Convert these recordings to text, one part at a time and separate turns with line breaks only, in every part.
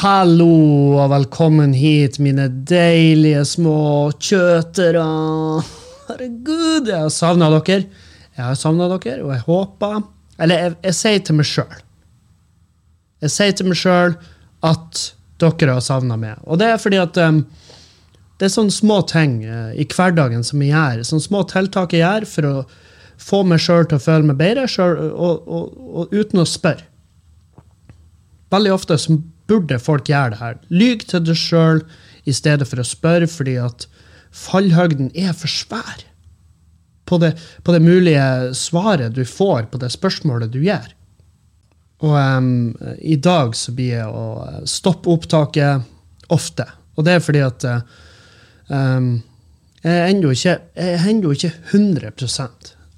Hallo og velkommen hit, mine deilige små kjøtere. Herregud, jeg har savna dere. Jeg har savna dere, og jeg håper Eller jeg, sier til meg sjøl Jeg sier til meg sjøl at dere har savna meg. Og det er fordi at um, det er sånne små ting uh, i hverdagen som jeg gjør. Sånne små tiltak jeg gjør for å få meg sjøl til å føle meg bedre, selv, og, og, og uten å spørre. Veldig ofte så burde folk gjøre det her. Lyg til deg sjøl i stedet for å spørre, fordi at fallhøgden er for svær på det, på det mulige svaret du får på det spørsmålet du gjør. Og um, i dag så blir jeg å stoppe opptaket ofte. Og det er fordi at um, jeg ennå ikke, er ikke 100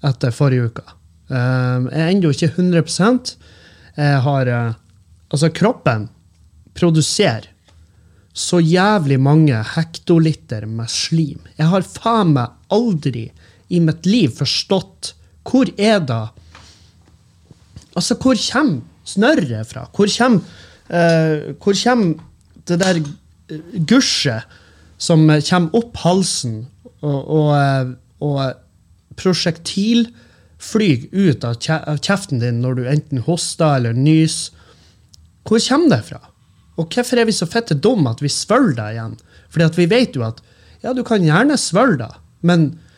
etter forrige uke. Um, jeg er ennå ikke 100 Jeg har uh, Altså, kroppen produserer så jævlig mange hektoliter med slim. Jeg har faen meg aldri i mitt liv forstått hvor er da Altså, hvor kommer snørret fra? Hvor kommer, uh, hvor kommer det der eh, gusjet som eh, kommer opp halsen og, og, og prosjektil prosjektilflyg ut av kjeften din når du enten hoster eller nyser? Hvor kommer det fra? Og hvorfor er vi så fette dumme at vi svølger det igjen? Fordi at vi vet jo at ja, du kan gjerne svølge det, men eh,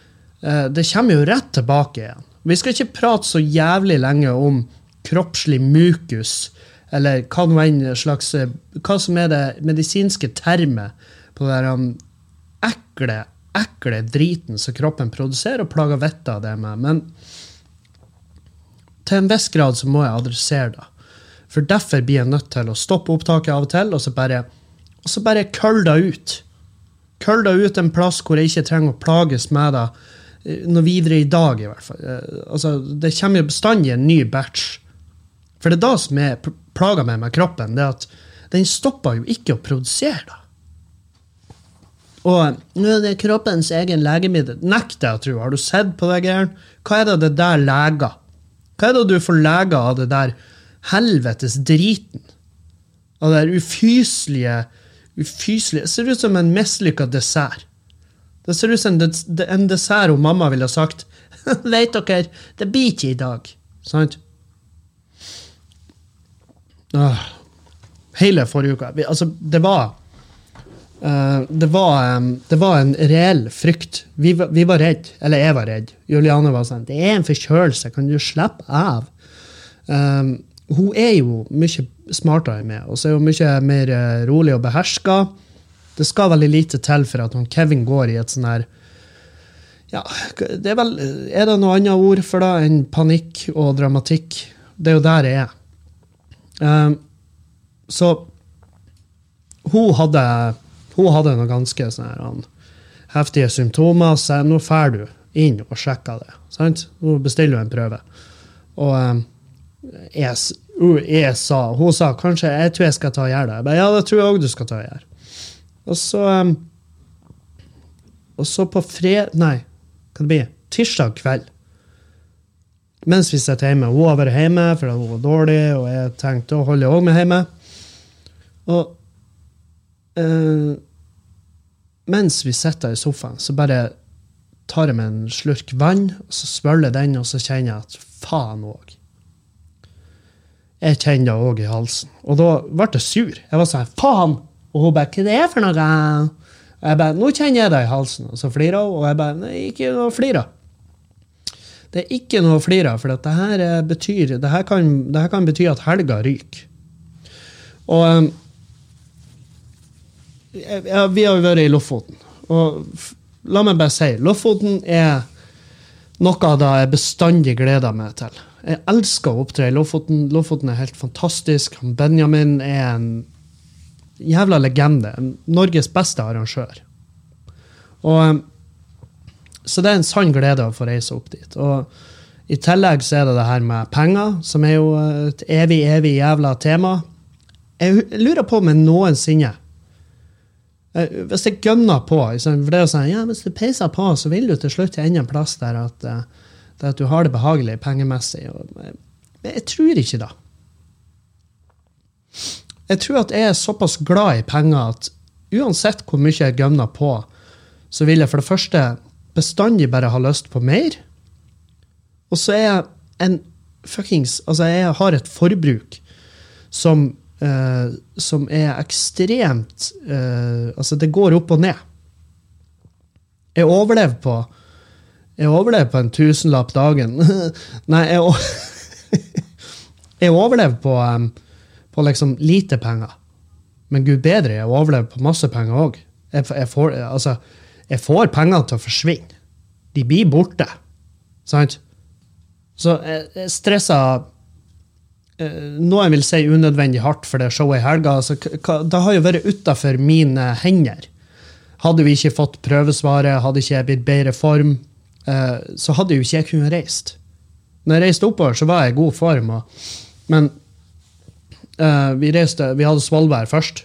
det kommer jo rett tilbake igjen. Vi skal ikke prate så jævlig lenge om kroppslig mukus, eller hva, slags, eh, hva som er det medisinske termet på den um, ekle, ekle driten som kroppen produserer og plager vettet av det med. Men til en viss grad så må jeg adressere det. For derfor blir jeg nødt til å stoppe opptaket av og til, og så bare, og så bare kølle det ut. Kølle det ut en plass hvor jeg ikke trenger å plages med det eh, noe videre i dag, i hvert fall. Eh, Altså, det kommer jo bestandig en ny batch. For det er da som er plaga plager meg med kroppen, det er at den stopper jo ikke å produsere da. Og eh, nå er det kroppens egen legemiddel. Nekter jeg å tro. Har du sett på det, Geir? Hva er det det der leger? Hva er det du får leger av det der helvetes driten? Av det der ufyselige ufyselige ser ut som en mislykka dessert. Det ser ut som en, dessert hun mamma ville ha sagt. Vet dere, det blir ikke i dag. Sant? Åh. Hele forrige uka. Vi, altså, det var uh, det, var, um, det var en reell frykt. Vi, vi var redd. Eller jeg var redd. Juliane var sånn Det er en forkjølelse, kan du slappe av? Um, hun er jo mye smartere enn meg, og så er hun mye mer eh, rolig og beherska. Det skal veldig lite til for at Kevin går i et sånn her ja, det er vel Er det noe annet ord for det enn panikk og dramatikk? Det er jo der jeg er. Um, så hun hadde, hun hadde noe ganske sånn heftige symptomer, så sa, nå drar du inn og sjekker det. Sant? Nå bestiller du en prøve. Og um, jeg, jeg sa, hun sa kanskje jeg tror jeg skal ta og gjøre det. Jeg ba, ja, det tror jeg òg du skal ta og gjøre. Og så um, Og så på fred... Nei, hva det blir Tirsdag kveld. Mens vi sitter hjemme. Hun har vært hjemme fordi hun var dårlig, og jeg tenkte å holde òg med hjemme. Og eh, mens vi sitter i sofaen, så bare tar jeg meg en slurk vann, og så svøller den, og så kjenner jeg at faen òg. Jeg kjenner det òg i halsen. Og da ble jeg sur. Jeg var sånn faen! Og hun bare hva det er for noe? Og jeg bare nå kjenner jeg det i halsen. Og så flirer hun, og jeg bare nei, ikke noe å flire av. Det er ikke noe å flire av, for det her eh, betyr det her, kan, det her kan bety at helga ryker. Og um, ja, vi har jo vært i Lofoten. Og la meg bare si, Lofoten er noe det jeg bestandig gleder meg til. Jeg elsker å opptre i Lofoten. Lofoten er helt fantastisk. Benjamin er en jævla legende. Norges beste arrangør. Og um, så det er en sann glede å få reise opp dit. Og i tillegg så er det det her med penger, som er jo et evig, evig jævla tema. Jeg lurer på om jeg noensinne eh, Hvis jeg gønner på For det er jo sånn, ja, hvis du peiser på, så vil du til slutt ende en plass der at, eh, der at du har det behagelig pengemessig. Eh, men jeg tror ikke det. Jeg tror at jeg er såpass glad i penger at uansett hvor mye jeg gønner på, så vil jeg for det første bestandig bare ha lyst på mer. Og så er jeg en fuckings Altså, jeg har et forbruk som, eh, som er ekstremt eh, Altså, det går opp og ned. Jeg overlever på Jeg overlever på en tusenlapp dagen. Nei, jeg, jeg overlever på, em, på liksom lite penger. Men gud bedre, jeg overlever på masse penger òg. Jeg, jeg, altså, jeg får penger til å forsvinne. De blir borte. Sant? Så jeg, jeg stressa eh, Noen vil si unødvendig hardt for det showet i helga. Altså, det har jo vært utafor mine hender. Hadde vi ikke fått prøvesvaret, hadde ikke jeg blitt bedre form, eh, så hadde jo ikke jeg kunnet reist. Når jeg reiste oppover, så var jeg i god form. Og, men eh, vi, reiste, vi hadde Svolvær først,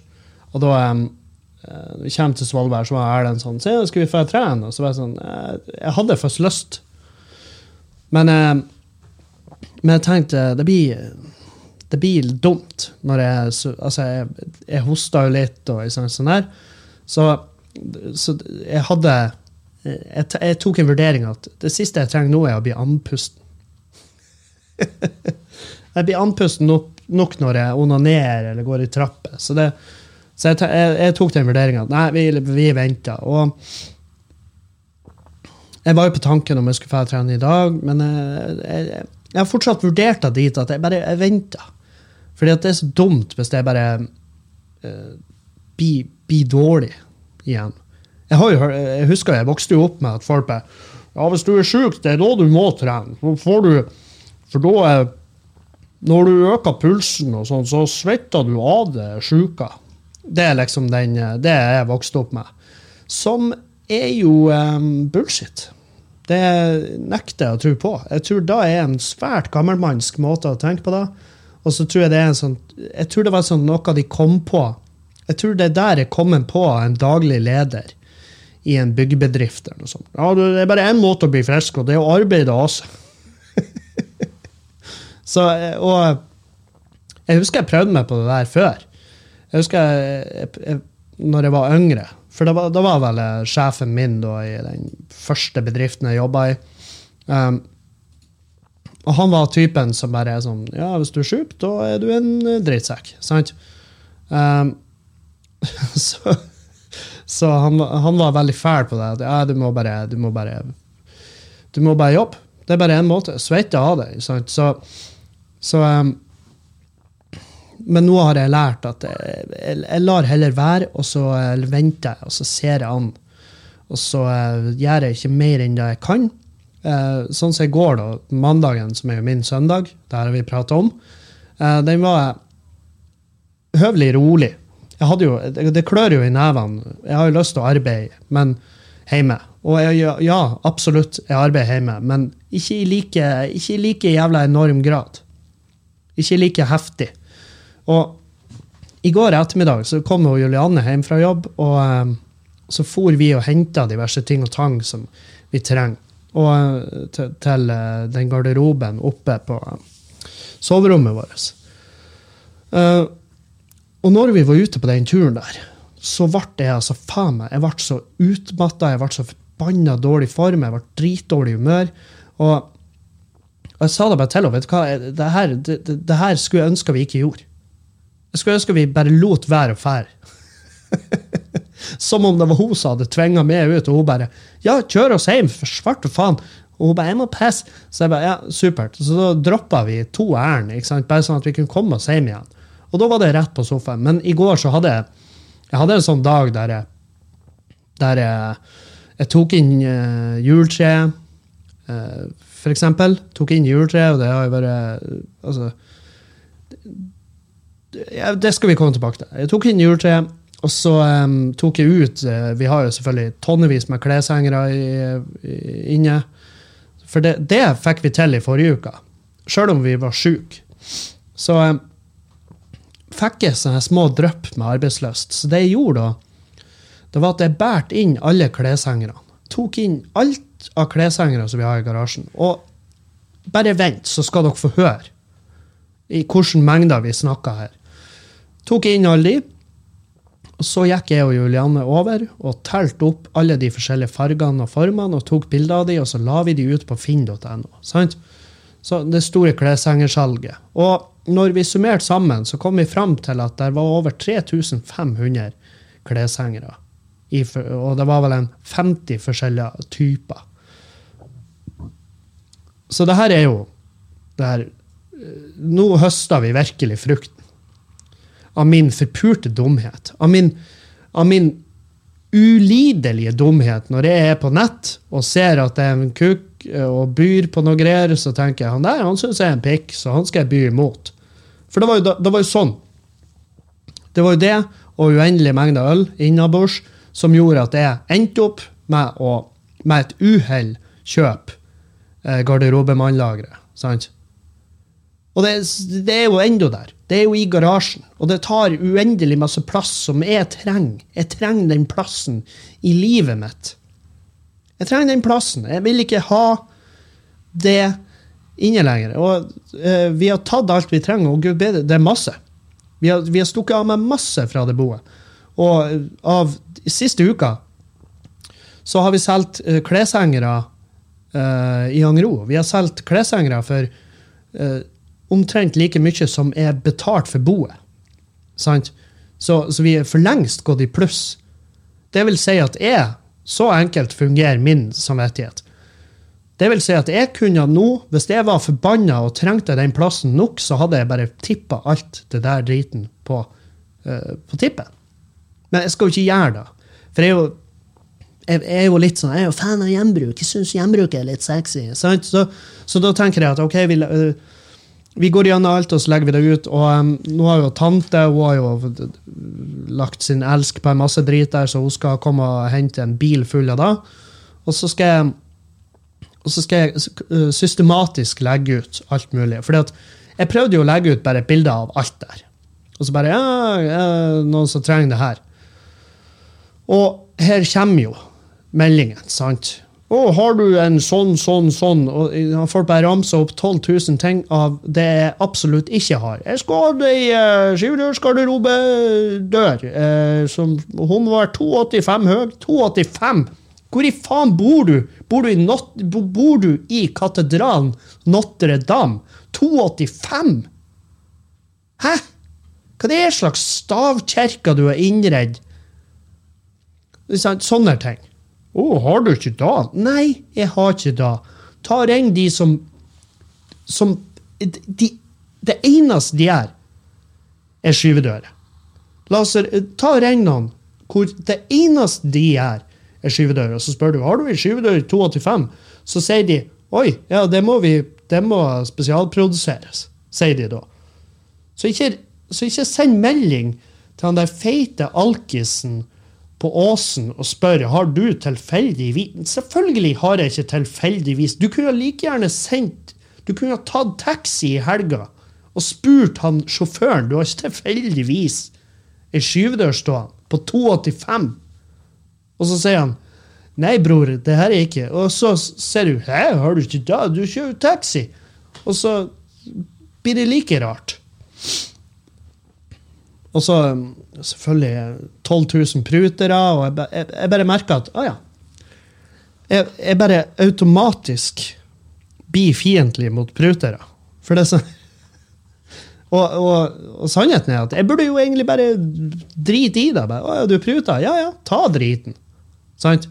og da um, uh, vi kommer til Svolvær, så var Erlend sånn Se, skal vi få trene? Og så var jeg sånn eh, Jeg hadde først lyst. Men, uh, men jeg tenkte det blir, det blir dumt når jeg så- Altså, jeg, jeg hosta jo litt og sånn, sånn der. Så, så jeg hadde jeg, jeg tok en vurdering at det siste jeg trenger nå, er å bli andpusten. jeg blir andpusten nok, nok når jeg onanerer eller går i trapper. Så, det, så jeg, jeg, jeg tok den vurderinga nei, vi, vi venter. Og jeg var jo på tanken om jeg skulle få trene i dag, men jeg, jeg, har fortsatt vurdert det dit at jeg bare jeg venter. Fordi at det er så dumt hvis jeg bare uh, blir bli dårlig igjen. Jeg, har jo, jeg husker jeg vokste jo opp med at folk bare Ja, hvis du er sjuk, det er da du må trene. Får du For da Når du øker pulsen og sånn, så svetter du av det sjuka. Det er liksom den Det er jeg vokste opp med. Som er jo um, bullshit. Det nekter jeg å tro på. Jeg tror da er en svært gammelmannsk måte å tenke på det. Og så tror jeg det er en sånn Jeg tror det var sånn noe de kom på. Jeg tror det er der jeg kom på en daglig leder i en byggebedrift. eller noe sånt. Ja, det er bare én måte å bli frisk, og det er å arbeide også. så, eh, og jeg husker jeg prøvde meg på det der før. Jeg husker jeg, jeg, når jeg var yngre. For da var, da var vel sjefen min da, i den første bedriften jeg jobba i. Um, og han var typen som bare er sånn Ja, hvis du er sjuk, da er du en eh, drittsekk. Sant? Um, så så han, han var veldig fæl på det. Ja, du må bare Du må bare, bare jobbe. Det er bare én måte. Svette av deg. Sant? Så, så um, Men nå har jeg lært at jeg, jeg, lar heller være, og så eh, venter jeg, og så ser jeg an. Og så eh, gjør jeg ikke mer enn det jeg kan. Eh, sånn som i går, da, mandagen, som er jo min søndag, det har vi prata om, den var høvelig rolig. Jo, det, klør jo i nevene. Jeg har jo lyst til å arbeide, men hjemme. Og jeg, ja, absolutt, jeg arbeider hjemme, men ikke i like, ikke i like jævla enorm grad. Ikke like heftig. Og i går ettermiddag så kom jo Julianne hjem fra jobb, og um, så for vi og henta diverse ting og tang som vi trenger. Og uh, til, eh, den garderoben oppe på uh, soverommet vårt. Og når vi var ute på den turen der, så ble jeg altså faen meg, jeg ble så utmatta, jeg ble så forbanna dårlig form, jeg ble dritdårlig humør. Og, og jeg sa det bare til henne, vet du hva, det her, det, det, her skulle jeg ønske vi ikke gjorde. Jeg skulle ønske vi bare lot være å fære. Som om det var hun som hadde tvinga meg ut, og hun bare Ja, kjør oss hjem, for svarte faen. Og hun bare 'Jeg må pisse'. Så jeg bare Ja, supert. Så da droppa vi to ærend, bare sånn at vi kunne komme oss hjem igjen. Og da var det rett på sofaen. Men i går så hadde jeg jeg hadde en sånn dag der jeg, der jeg, jeg tok inn uh, juletreet, eh, eksempel. Tok inn juletreet, og det har jo vært Altså Det skal vi komme tilbake til. Jeg tok inn juletreet, og så um, tok jeg ut uh, Vi har jo selvfølgelig tonnevis med kleshengere inne. For det, det, fikk vi til i forrige uke, sjøl om vi var sjuke. Så um, fikk jeg sånne små drypp med arbeidslyst. Så det jeg gjorde da, det var at jeg bærte inn alle kleshengerne. Tok inn alt av kleshengere som vi har i garasjen. Og bare vent, så skal dere få høre i hvilke mengder vi snakker her. Tok inn alle de. Og så gikk jeg og Julianne over og telte opp alle de forskjellige fargene og formene og tok bilder av de, og så la vi de ut på finn.no. Så det store kleshengersalget. Og når vi summerte sammen, så kom vi fram til at det var over 3500 kleshengere. Og det var vel en 50 forskjellige typer. Så det her er jo her, Nå høster vi virkelig frukten av min forpurte dumhet. Av min, av min ulidelige dumhet når jeg er på nett og ser at det er en kuk eh, og byr på noe greier, så tenker jeg han der han syns jeg er en pikk, så han skal jeg by imot. For det var, jo, det var jo sånn. Det var jo det og uendelig mengde øl innabords som gjorde at jeg endte opp med, å, med et uhell kjøpe eh, garderobemannlageret. Sant? Og det, det, er jo enda der. Det er jo i garasjen. Og det tar uendelig masse plass som jeg trenger. Jeg trenger den plassen i livet mitt. Jeg trenger den plassen. Jeg vil ikke ha det inne lenger. Og eh, vi har tatt alt vi trenger, og gud bedre, det er masse. Vi har, vi har stukket av med masse fra det boet. Og av siste uka så har vi solgt uh, kleshengere uh, i Angro. Vi har solgt kleshengere for uh, omtrent like mye som er betalt for boet. Sant? Så, så, vi er for lengst gått i pluss. Det vil si at jeg, så enkelt fungerer min samvittighet. Det vil si at jeg kunne nå, hvis jeg var forbanna og trengte den plassen nok, så hadde jeg bare tippa alt det der driten på, uh, på tippet. Men jeg skal jo ikke gjøre det. For jeg er jo, jeg, er jo litt sånn, jeg er jo fan av gjenbruk. Jeg syns gjenbruk er litt sexy. Så, så, da tenker jeg at ok, vi, uh, vi går gjennom alt, og så legger vi det ut. Og um, nå har jo tante hun har jo lagt sin elsk på en masse drit der, så hun skal komme og hente en bil full av det. Og så skal jeg og så skal jeg uh, systematisk legge ut alt mulig. Fordi at jeg prøvde jo å legge ut bare bilder av alt der. Og så bare ja, ja, noen som trenger det her. Og her kommer jo meldingen, sant? Å, har du en sånn, sånn, sånn? Og folk bare ramse opp 12 000 ting av det jeg absolutt ikke har. Jeg ha ei uh, skivedørsgarderobedør. Uh, som hun var 2,85 høy. 2,85! Hvor i faen bor du? Bor du i, not, bor du i katedralen Notre-Dame? 285? Hæ? Hva det er slags stavkirke du har innredd? Sånne ting. Å, oh, har du ikke da? Nei, jeg har ikke da. Ta Ring de som som de, Det eneste de gjør, er skyvedører. La oss ta Ring noen hvor det eneste de gjør, er skyvedører. og så spør du har du en skyvedør i 285, så sier de oi, ja, det må, vi, det må spesialproduseres, sier de da. Så ikke, så ikke send melding til han der feite alkisen på Åsen og spør har du tilfeldigvis Selvfølgelig har jeg ikke tilfeldigvis. Du kunne like gjerne sendt Du kunne ha tatt taxi i helga og spurt han sjåføren. Du har ikke tilfeldigvis ei skyvedør stående på 285 og så sier han Nei, bror, det her er ikke Og så ser du Hæ, har du ikke da? Du kjører taxi. Og så blir det like rart. Og så selvfølgelig 12 000 prutere, og jeg, jeg, jeg bare merker at Å ah, ja. Jeg, jeg, bare automatisk blir fiendtlig mot prutere. For det er sånn og, og, og, sannheten er at jeg burde jo egentlig bare drite i det. Bare, 'Å ja, du pruter?' Ja ja, ta driten. Sant?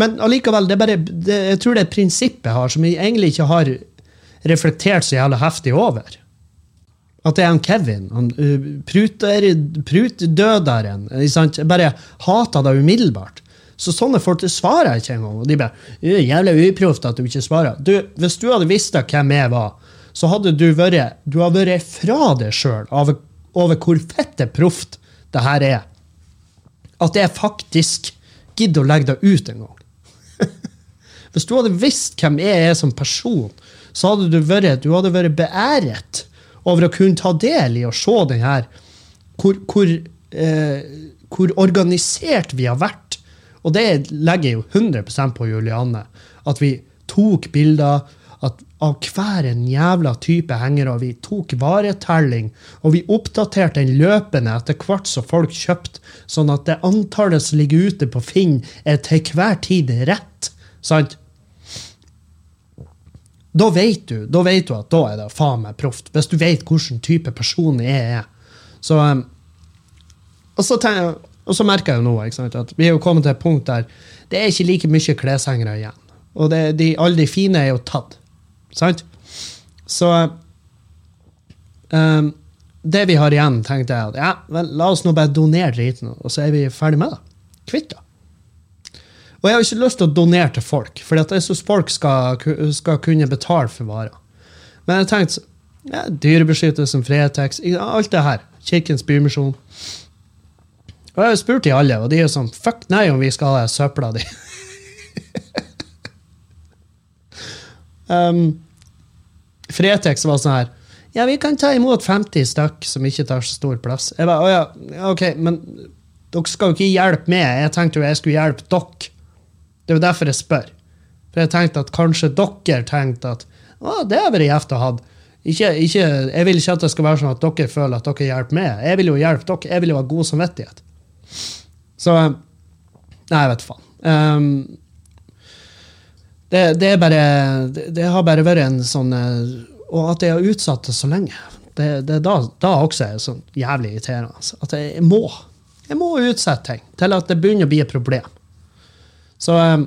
Men allikevel, det er bare, det, jeg tror det er prinsippet jeg har, som jeg egentlig ikke har reflektert så jævlig heftig over. At det er han Kevin, han uh, pruter, prutdøderen. Jeg bare hater det umiddelbart. Så sånne folk svarer jeg ikke engang. Og de bare 'Jævlig uproft at du ikke svarer'. Du, hvis du hadde visst hvem jeg var, så hadde du vært Du hadde vært fra deg sjøl over, over hvor fette proft det her er. At jeg faktisk gidder å legge deg ut en gang. Hvis du hadde visst hvem jeg er som person, så hadde du vært, du hadde vært beæret over å kunne ta del i å se den her hvor, hvor, eh, hvor organisert vi har vært. Og det legger jeg jo 100 på Juliane. At vi tok bilder av hver en jævla type hengere. Vi tok varetelling, og vi oppdaterte den løpende etter hvert som folk kjøpte, sånn at det antallet som ligger ute på Finn, er til hver tid rett. Sant? Da vet du da vet du at da er det faen meg proft. Hvis du vet hvilken type person jeg er. Så, um, og, så tenker, og, så merker jeg jo nå sant, at vi er jo kommet til et punkt der det er ikke like mye kleshengere igjen. Og det, de, alle de fine er jo tatt. Sant? Så um, det vi har igjen, tenkte jeg at ja, vel, la oss nå bare donere driten, og så er vi ferdig med det. Kvitt det. Og jeg har ikke lyst til å donere til folk, for jeg syns folk skal, skal, kunne betale for varer. Men jeg tenkte ja, Dyrebeskyttelsen, Fretex, alt det her. Kirkens Bymisjon. Og jeg har spurt de alle, og de er sånn Fuck nei om vi skal ha søpla di. um, Fretex var sånn her Ja, vi kan ta imot 50 stykk som ikke tar så stor plass. Jeg bare, å ja, ok, men dere skal jo ikke hjelpe meg. Jeg tenkte jo jeg skulle hjelpe dere. Det er jo derfor jeg spør. For jeg tenkte at kanskje dere tenkte at å, det har vært gjevt å ha. Jeg vil ikke at det skal være sånn at dere føler at dere hjelper meg. Jeg vil jo hjelpe dere. Jeg vil jo ha god samvittighet. Så Nei, jeg vet faen. Um, det, det, er bare det, det, har bare vært en sånn eh, Og at jeg har utsatt det så lenge, det, det da, da også er sånn jævlig irriterende. Altså. At jeg må. Jeg må utsette ting til at det begynner å bli et problem. Så, eh,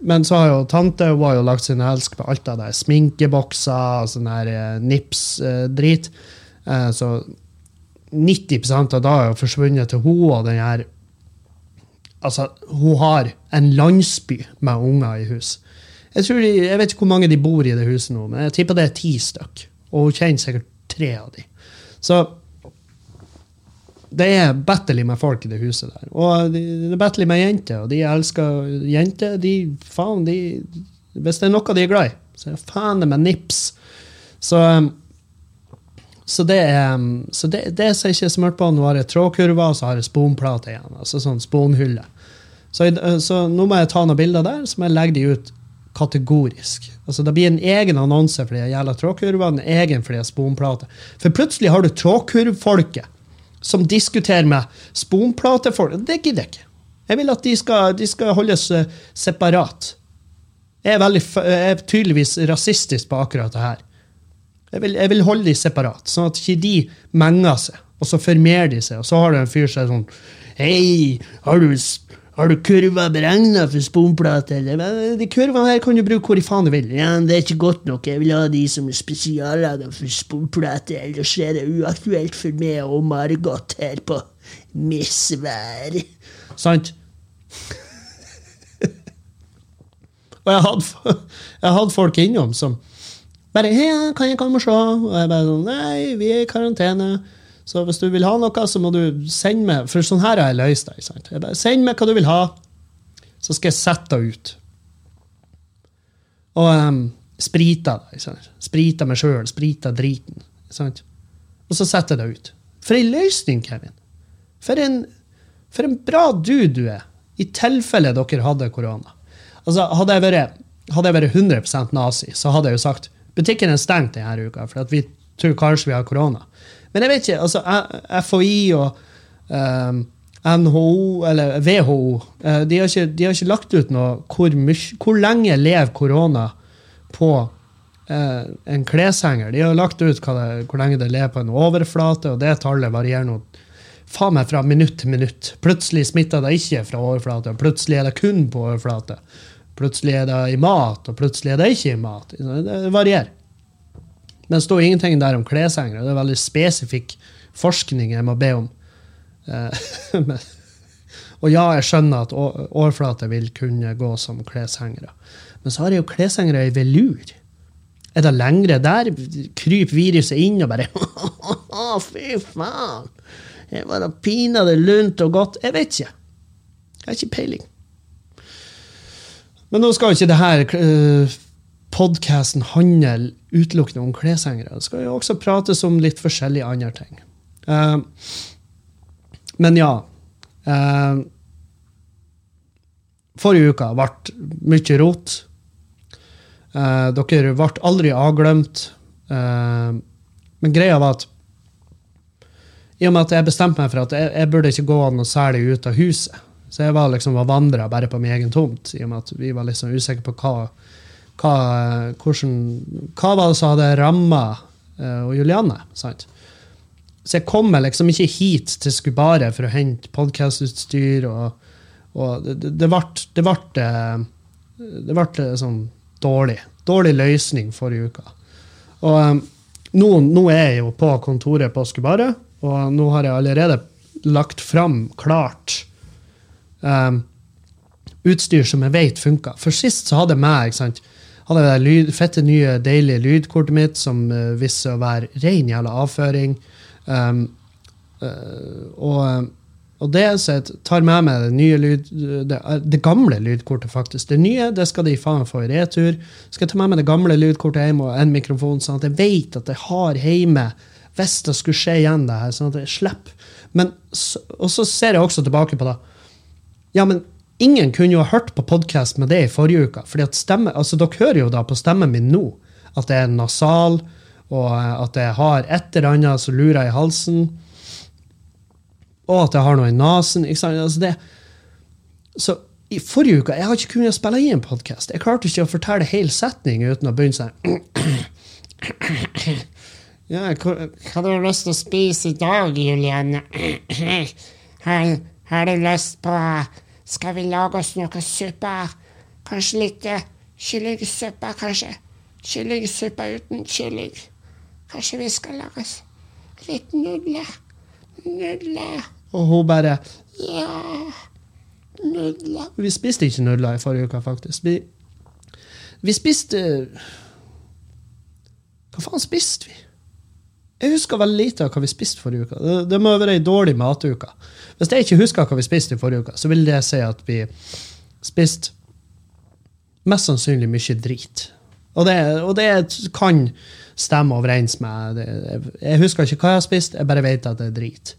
men så har jo tante hun har jo lagt sin elsk på alt av det sminkebokser og sånn her eh, nips-drit. Eh, så 90% av det har jo forsvunnet til hun og den her Altså, hun har en landsby med unger i hus. Jeg, de, jeg, vet ikke hvor mange de bor i det huset nå, men jeg tipper det er ti stykk. Og hun kjenner sikkert tre av dem. Så det er battle med folk i det huset der. Og det er battle med jenter, og de elsker jenter. De, faen, de, hvis det er noe de er glad i, så er det faen med nips. Så, så det er så det, det som ikke er smurt på. Nå har jeg trådkurver, og så har jeg sponplate igjen. altså sånn sponhylle. Så, så, nå må jeg ta noen bilder der, så må jeg legge de ut kategorisk. Altså Det blir en egen annonse for de jævla trådkurvene, en egen for de sponplatene. For plutselig har du trådkurvfolket som diskuterer med sponplatefolk. Det gidder jeg ikke. Jeg vil at de skal, de skal holdes uh, separat. Jeg er, veldig, jeg er, tydeligvis rasistisk på akkurat det her. Jeg vil, jeg vil holde de separat, sånn at ikke de menger seg, og så formerer de seg, og så har du en fyr som er sånn Hei, har du har du kurver beregna for sponplate? De kurvene her kan du bruke hvor faen du vil. Ja, Det er ikke godt nok. Jeg vil ha de som er spesiallaga for sponplate. Ellers er det uaktuelt for meg og Margot her på Misvær. Sant? og jeg hadde, jeg hadde folk innom som bare 'Hei, kan jeg komme og se?' Og jeg bare sånn 'Nei, vi er i karantene'. Så hvis du vil ha noe, så må du sende meg For sånn her har jeg løst det. Jeg bare, Send meg hva du vil ha, så skal jeg sette det ut. Og um, sprite det. Sprite meg sjøl. sprite driten. Sant? Og så setter jeg det ut. For ei løsning, Kevin! For en, for en bra dude du er, i tilfelle dere hadde korona. Altså, hadde jeg vært, hadde jeg vært 100% nazi, så hadde jeg jo sagt butikken er stengt denne uka, for vi tror kanskje vi har korona. Men jeg vet ikke. altså FHI og um, ehm, NHO, eller WHO, uh, de, har ikke, de, har ikke, lagt ut noe hvor, hvor lenge lever korona på uh, en kleshenger. De har lagt ut det, hvor lenge det lever på en overflate, og det tallet varierer nå faen meg fra minutt til minutt. Plutselig smitter det ikke fra overflate, og plutselig er det kun på overflate. Plutselig er det i mat, og plutselig er det ikke i mat. Det varierer. Men det står ingenting der om kleshengere. Det er veldig spesifikk forskning jeg må be om. Eh, og ja, jeg skjønner at overflater vil kunne gå som kleshengere. Men så har jeg jo kleshengere i velur. Er det lengre der? Kryper viruset inn og bare fy faen! Det var da pinadø lunt og godt. Jeg vet ikke. Jeg har ikke peiling. Men nå skal jo ikke det her uh, podkasten handler utelukkende om kleshengere. Det skal jo også prates om litt forskjellige andre ting. Uh, men ja. Uh, forrige uka ble mye rot. Uh, dere ble aldri avglemt. Men greia var at i og med at jeg bestemte meg for at jeg, jeg burde ikke gå noe særlig ut av huset. Så jeg var liksom vandra bare på min egen tomt, i og med at vi var liksom usikre på hva, hva, hvordan, hva var det som hadde ramma uh, Julianne. sant? Så jeg kommer liksom ikke hit til Skubare for å hente podkastutstyr. Og, og det, ble, det ble, det ble sånn dårlig. Dårlig løsning forrige uke. Og nå, nå, er jeg jo på kontoret på Skubare, og nå har jeg allerede lagt fram klart um, utstyr som jeg vet funka. For sist så hadde jeg meg ikke sant, hadde det lyd, fette nye, deilige lydkortet mitt som uh, viste å være ren jævla avføring. Um, uh, og, og, det jeg tar med meg det nye lyd, det, det, gamle lydkortet, faktisk. Det nye det skal de faen få i retur. Skal jeg ta med meg det gamle lydkortet hjem og en mikrofon, sånn at jeg vet at jeg har hjemme hvis det skulle skje igjen, det her, sånn at jeg slipper. Men, og så ser jeg også tilbake på det. Ja, men ingen kunne jo ha hørt på podkast med det i forrige uke. fordi at stemme, altså Dere hører jo da på stemmen min nå at det er nasal, og eh, at jeg har et eller annet som lurer i halsen. Og at jeg har noe i nesen. Altså det, så i forrige uke jeg har ikke kunnet spille i en podkast. Jeg klarte ikke å fortelle hel setning uten å begynne sånn
Ja, hva, har du lyst til å spise i dag, Julianne? Har du lyst på skal vi lage oss noe suppe? Kanskje litt uh, kyllingsuppe, kanskje? Kyllingsuppe uten kylling. Kanskje vi skal lage oss litt nudler? Nudler.
Og hun bare
Ja, nudler.
Vi spiste ikke nudler i forrige uke, faktisk. Vi, vi spiste Hva faen spiste vi? Jeg husker veldig lite av hva vi spiste forrige uke. Det, det må være ei dårlig matuke. Hvis jeg ikke husker hva vi spiste i forrige uke, så vil det si at vi spiste mest sannsynlig mye drit. Og det, og det kan stemme overens med det. Jeg husker ikke hva jeg har spist, jeg bare vet at det er drit.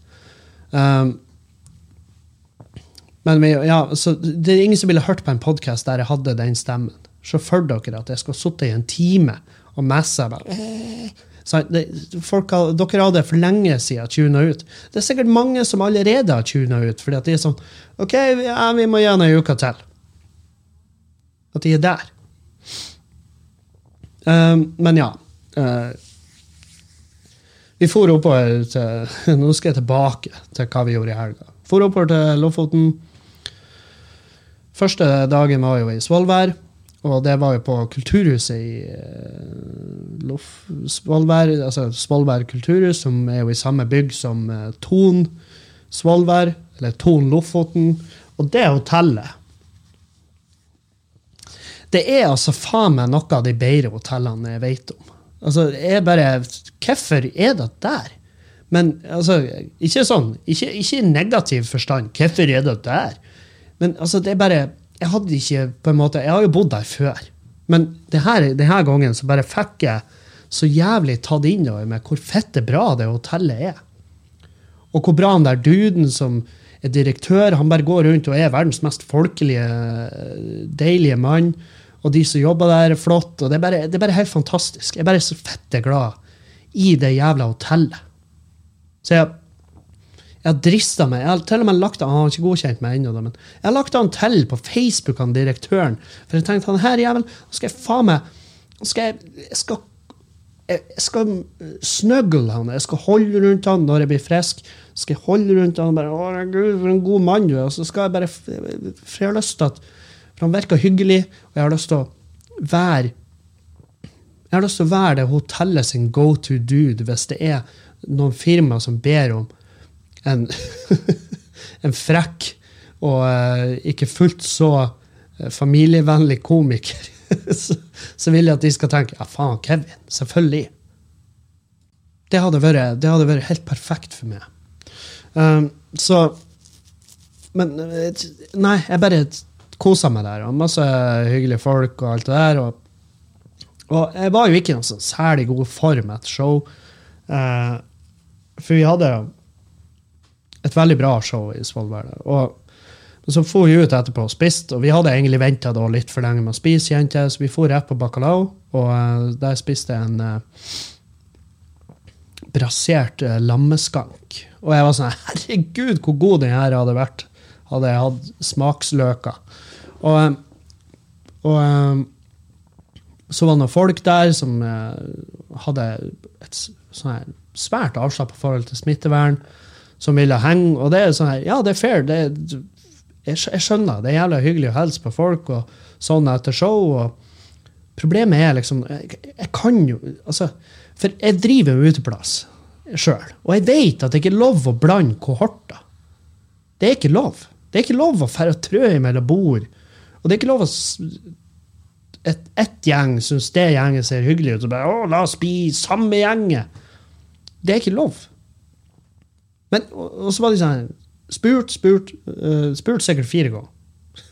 Um, men ja, så det er ingen som ville hørt på en podkast der jeg hadde den stemmen. Se for dere at jeg skulle sittet i en time og messa bare det, har, dere hadde for lenge siden tuna ut. Det er sikkert mange som allerede har tuna ut, fordi at de er sånn OK, ja, vi må gjøre ei uke til. At de er der. Um, men ja. Uh, vi for oppover til Nå skal jeg tilbake til hva vi gjorde i helga. For oppover til Lofoten. Første dagen var jo i Svolvær. Og det var jo på Kulturhuset i uh, Svolvær, altså Svolvær kulturhus, som er jo i samme bygg som uh, Ton Svolvær, eller Ton Lofoten. Og det hotellet Det er altså faen meg noe av de bedre hotellene jeg vet om. Altså, jeg bare Hvorfor er det der? Men altså, ikke sånn, ikke, ikke i negativ forstand. Hvorfor er det der? Men altså, det er bare jeg hadde ikke på en måte, jeg har jo bodd der før. Men denne, denne gangen så bare fikk jeg så jævlig tatt inn over meg hvor fette bra det hotellet er. Og hvor bra han der duden som er direktør, han bare går rundt og er verdens mest folkelige, deilige mann. Og de som jobber der, er flott. og det er, bare, det er bare helt fantastisk. Jeg bare er bare så fette glad i det jævla hotellet. Så jeg jeg har drista meg. Jeg har til og med lagt Han har ikke godkjent meg ennå, men jeg har lagt han til på Facebook, han direktøren. For jeg tenkte han her jævel skal jeg faen meg skal jeg, skal, jeg skal snuggle han. Jeg skal holde rundt han når jeg blir frisk. skal jeg holde rundt han bare, å Gud, for en god mann du er. Og så skal jeg bare For jeg har lyst til at For han virker hyggelig, og jeg har lyst til å være jeg har lyst til å være det hotellet sin go to dude hvis det er noen firma som ber om en, en frekk og uh, ikke fullt så uh, familievennlig komiker, så, vil jeg at de skal tenke ja, faen, Kevin. Selvfølgelig. det hadde vært, det hadde vært helt perfekt for meg. Um, så Men eh, nei, jeg bare kosa meg der. Og masse hyggelige folk og alt det der. Og, og jeg var jo ikke i noen sånn særlig god form etter show. Uh, for vi hadde et veldig bra show i Svolvær. Og så for vi ut etterpå og spiste, og vi hadde egentlig venta litt for lenge med å spise, kjente så vi for rett på bacalao, og uh, der spiste jeg en uh, brasert uh, lammeskank. Og jeg var sånn Herregud, hvor god den her hadde vært hadde jeg hatt smaksløker. Og, og så var det noen folk der som hadde et sånn svært avslappa forhold til smittevern, som ville henge. Og det er sånn her, ja, det er fair. Det, jeg, jeg, skjønner. Det er jævlig hyggelig å hilse på folk og sånn etter show. og Problemet er liksom Jeg, jeg kan jo altså, For jeg driver jo uteplass sjøl. Og jeg vet at det ikke er lov å blande kohorter. Det er ikke lov. Det er ikke lov å fære trø mellom bord. Og det er ikke lov å et, gjeng syns det gjengen ser hyggelig ut, og bare 'Å, la oss bli samme gjenget'. Det er ikke lov. Men, og, og så var de sånn Spurt, spurt, uh, spurt sikkert fire ganger.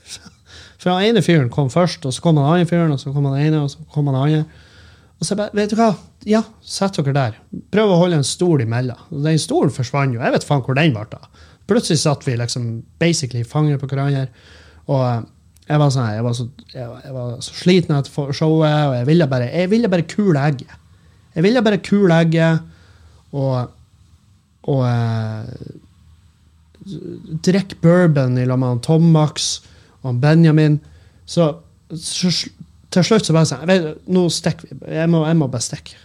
For den ene fyren kom først, og så kom den andre fyren, og så kom den ene, og så kom den andre. Og så bare, vet du hva, ja, sett dere der. Prøv å holde en stol imellom. Og den stolen forsvant jo. Jeg vet faen hvor den ble av. Plutselig satt vi liksom basically fanget på hverandre. Og eh, jeg var, sånn, jeg var, så, jeg, jeg var så, sliten etter showet, og jeg ville bare, jeg ville bare kule egget. Jeg ville bare kule egget og, og eh, drikke bourbon i lag med Tom Max og Benjamin. Så, så, til slutt så bare sånn Nå stikker vi. Jeg må, jeg må bare stikke.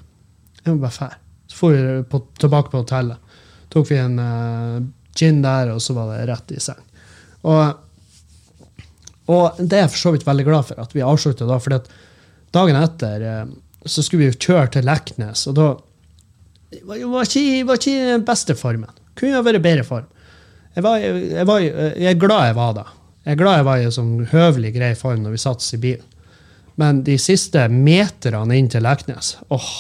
Jeg må bare fære. Så dro vi på, tilbake på hotellet. Tok vi en uh, gin der, og så var det rett i seng. Og, og det er jeg for så vidt veldig glad for at vi avslutta da, for dagen etter uh, så skulle vi jo kjøre til Leknes, og da var, var, ikke, var ikke den beste formen. Kunne ha vært bedre form. Jeg, var, jeg, var, jeg, er glad jeg var da. Jeg er glad jeg var i en sånn høvelig grei form når vi satt i bilen. Men de siste meterne inn til Leknes åh.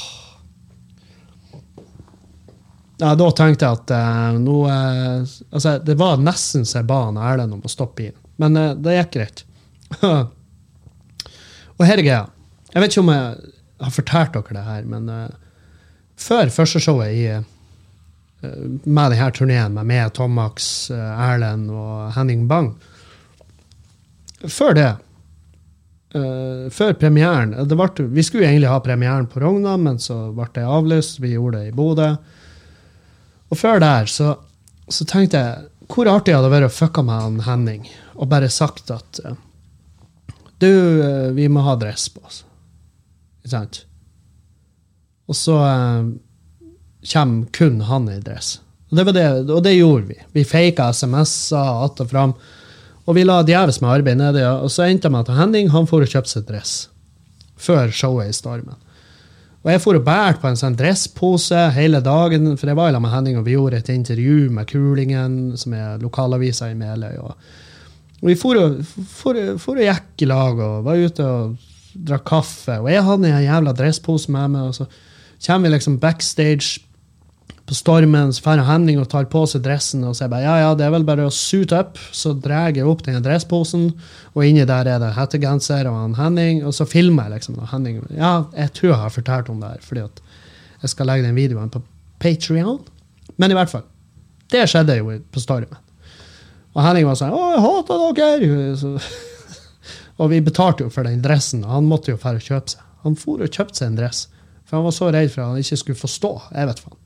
Ja, da tenkte jeg at eh, nå eh, altså, Det var nesten så jeg ba Erlend om å stoppe bilen. Men eh, det gikk greit. og her er greia. Jeg vet ikke om jeg har fortalt dere det her, men før første showet i, med denne turneen med meg, Tom Max, Erlend og Henning Bang Før det uh, Før premieren ble, Vi skulle egentlig ha premieren på Rogna, men så ble det avlyst. Vi gjorde det i Bodø. Og før der så, så tenkte jeg hvor artig hadde det vært å fucka med han Henning og bare sagt at Du, vi må ha dress på oss. Ikke sant? Og så kommer kun han i dress. Og det, det, og det gjorde vi. Vi faka SMS-er att og fram. Og vi la djevelsk med arbeid nedi, og så endte det med at Henning han for og kjøpte seg dress før showet i Stormen. Og jeg for og bærte på en sånn dresspose hele dagen, for jeg var sammen med Henning og vi gjorde et intervju med Kulingen, som er lokalavisa i Meløy. Og, og vi for og, for, for og gikk i lag og var ute og drakk kaffe. Og jeg hadde en jævla dresspose med meg, og så kommer vi liksom backstage på Stormen, så drar Henning og tar på seg dressen og sier bare, ja, ja, det er vel bare å suit up. Så drar jeg opp denne dressposen, og inni der er det hettegenser og han Henning. Og så filmer jeg liksom og Henning. Ja, jeg tror jeg har fortalt om det her, fordi at jeg skal legge den videoen på Patrion. Men i hvert fall. Det skjedde jo på Stormen. Og Henning var sånn 'Å, jeg hater dere!' Så, og vi betalte jo for den dressen, og han måtte jo dra og kjøpe seg. Han for og kjøpte seg en dress, for han var så redd for at han ikke skulle forstå. Jeg vet faen.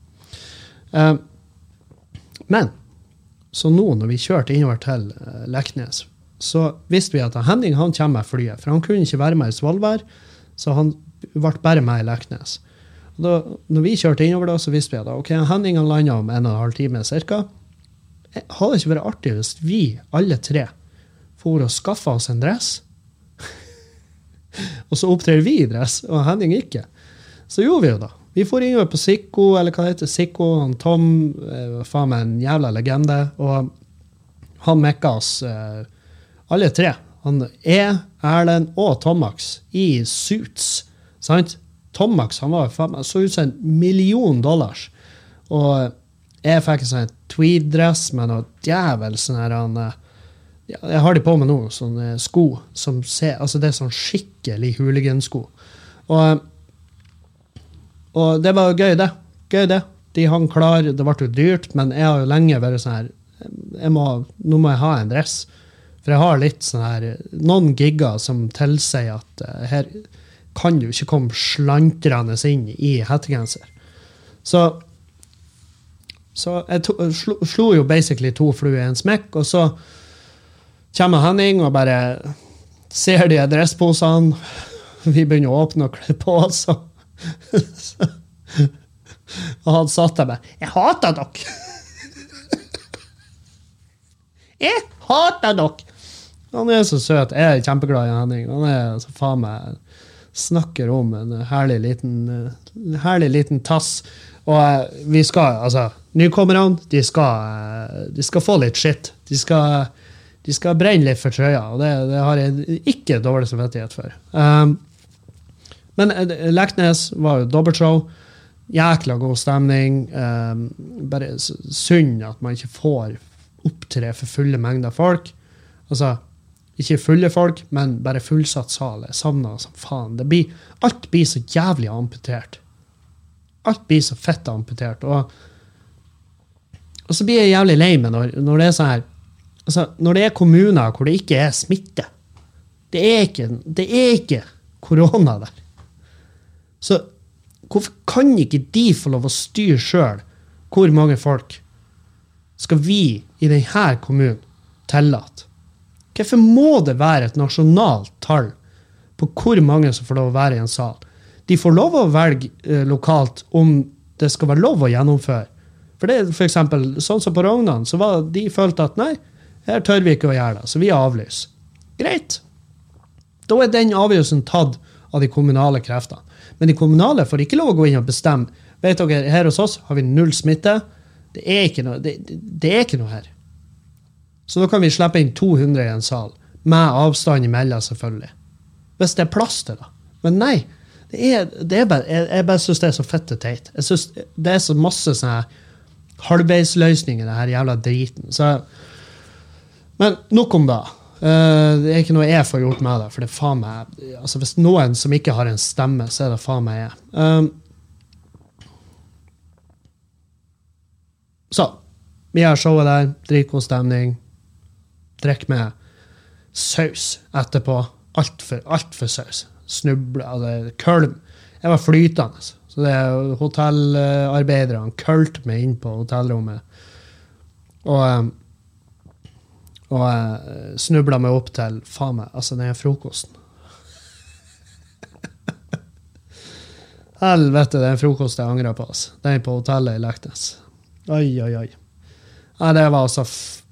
Uh, men så nå når vi kjørte innover til uh, Leknes, så visste vi at Henning han kommer med flyet. For han kunne ikke være med i Svolvær, så han ble bare med i Leknes. Og da når vi kjørte innover, da, så visste vi at ok, Henning han landa om en og en halv time ca. Hadde det ikke vært artig hvis vi alle tre for å skaffe oss en dress? og så opptrer vi i dress, og Henning ikke. Så gjorde vi jo da. Vi får innover på Sikko, eller hva det heter, Sikko. Han Tom var faen meg en jævla legende. Og han mekka oss eh, alle tre. Han er Erlend og Tomax i suits. sant? Tomax han var faen meg så ut som en million dollars. Og jeg fikk en sånn tweed-dress med noe djevel sånn her han, eh, Jeg har de på meg nå, sånne sko som ser Altså, det er sånn skikkelig hooligansko. Og, og det var gøy, det. Gøy, det. De hang klar. Det ble jo dyrt, men jeg har jo lenge vært sånn her må, Nå må jeg ha en dress. For jeg har litt sånn her Noen gigger som tilsier at uh, her kan du ikke komme slantrende inn i hettegenser. Så, så jeg to, slo, slo jo basically to fluer i en smekk, og så kommer Henning og bare ser de dressposene. Vi begynner å åpne og kle på oss. og- Og han satt der med 'Jeg hater dere!' Jeg hater dere! Han er så søt. Jeg er kjempeglad i Henning. Han er så faen meg Snakker om en herlig liten, herlig liten tass. Og eh, vi skal, altså Nykommerne, de skal, eh, de skal få litt skitt. De skal, de skal brenne litt for trøya, og det, det har jeg ikke dårlig samvittighet for. Um, men eh, Leknes var jo dobbeltshow. Jækla god stemning. Um, bare synd at man ikke får opptre for fulle mengder folk. Altså, ikke fulle folk, men bare fullsatt sal. Jeg savner som faen. Det blir, alt blir så jævlig amputert. Alt blir så fett amputert. Og, og så blir jeg jævlig lei meg når, når det er sånn her altså, Når det er kommuner hvor det ikke er smitte. Det er ikke, korona der. Så hvorfor kan ikke de få lov å styre sjøl hvor mange folk skal vi i denne kommunen tillate? Hvorfor må det være et nasjonalt tall på hvor mange som får lov å være i en sal? De får lov å velge eh, lokalt om det skal være lov å gjennomføre. For det er for eksempel, sånn som på Rognan, så var de følte at nei, her tør vi ikke å gjøre det, så vi avlyser. Greit. Da er den avgjørelsen tatt av de kommunale kreftene. Men de kommunale får ikke lov å gå inn og bestemme. Vet dere, Her hos oss har vi null smitte. Det er ikke noe, det, det, er ikke noe her. Så da kan vi slippe inn 200 i en sal. Med avstand imellom, selvfølgelig. Hvis det er plass til det. Men nei. Det er, det er bare, jeg, jeg bare syns det er så fette teit. Jeg synes Det er så masse sånne halvveisløsninger, det her jævla driten. Så, men nok om det. Eh, det er ikke noe jeg får gjort med det. For det er faen meg altså Hvis noen som ikke har en stemme, så er det faen meg jeg. Um, så vi har showet der. Dritgod stemning. Drikk med saus etterpå. Altfor alt for saus. Snuble, altså kølm. Jeg var flytende. Så det er hotellarbeiderne kølte meg inn på hotellrommet. Og, eh, og jeg snubla meg opp til faen meg, altså den frokosten. Helvete, det er en frokost jeg angrer på. Altså. Den på hotellet i Leknes. Oi, oi, oi. Ja, det var altså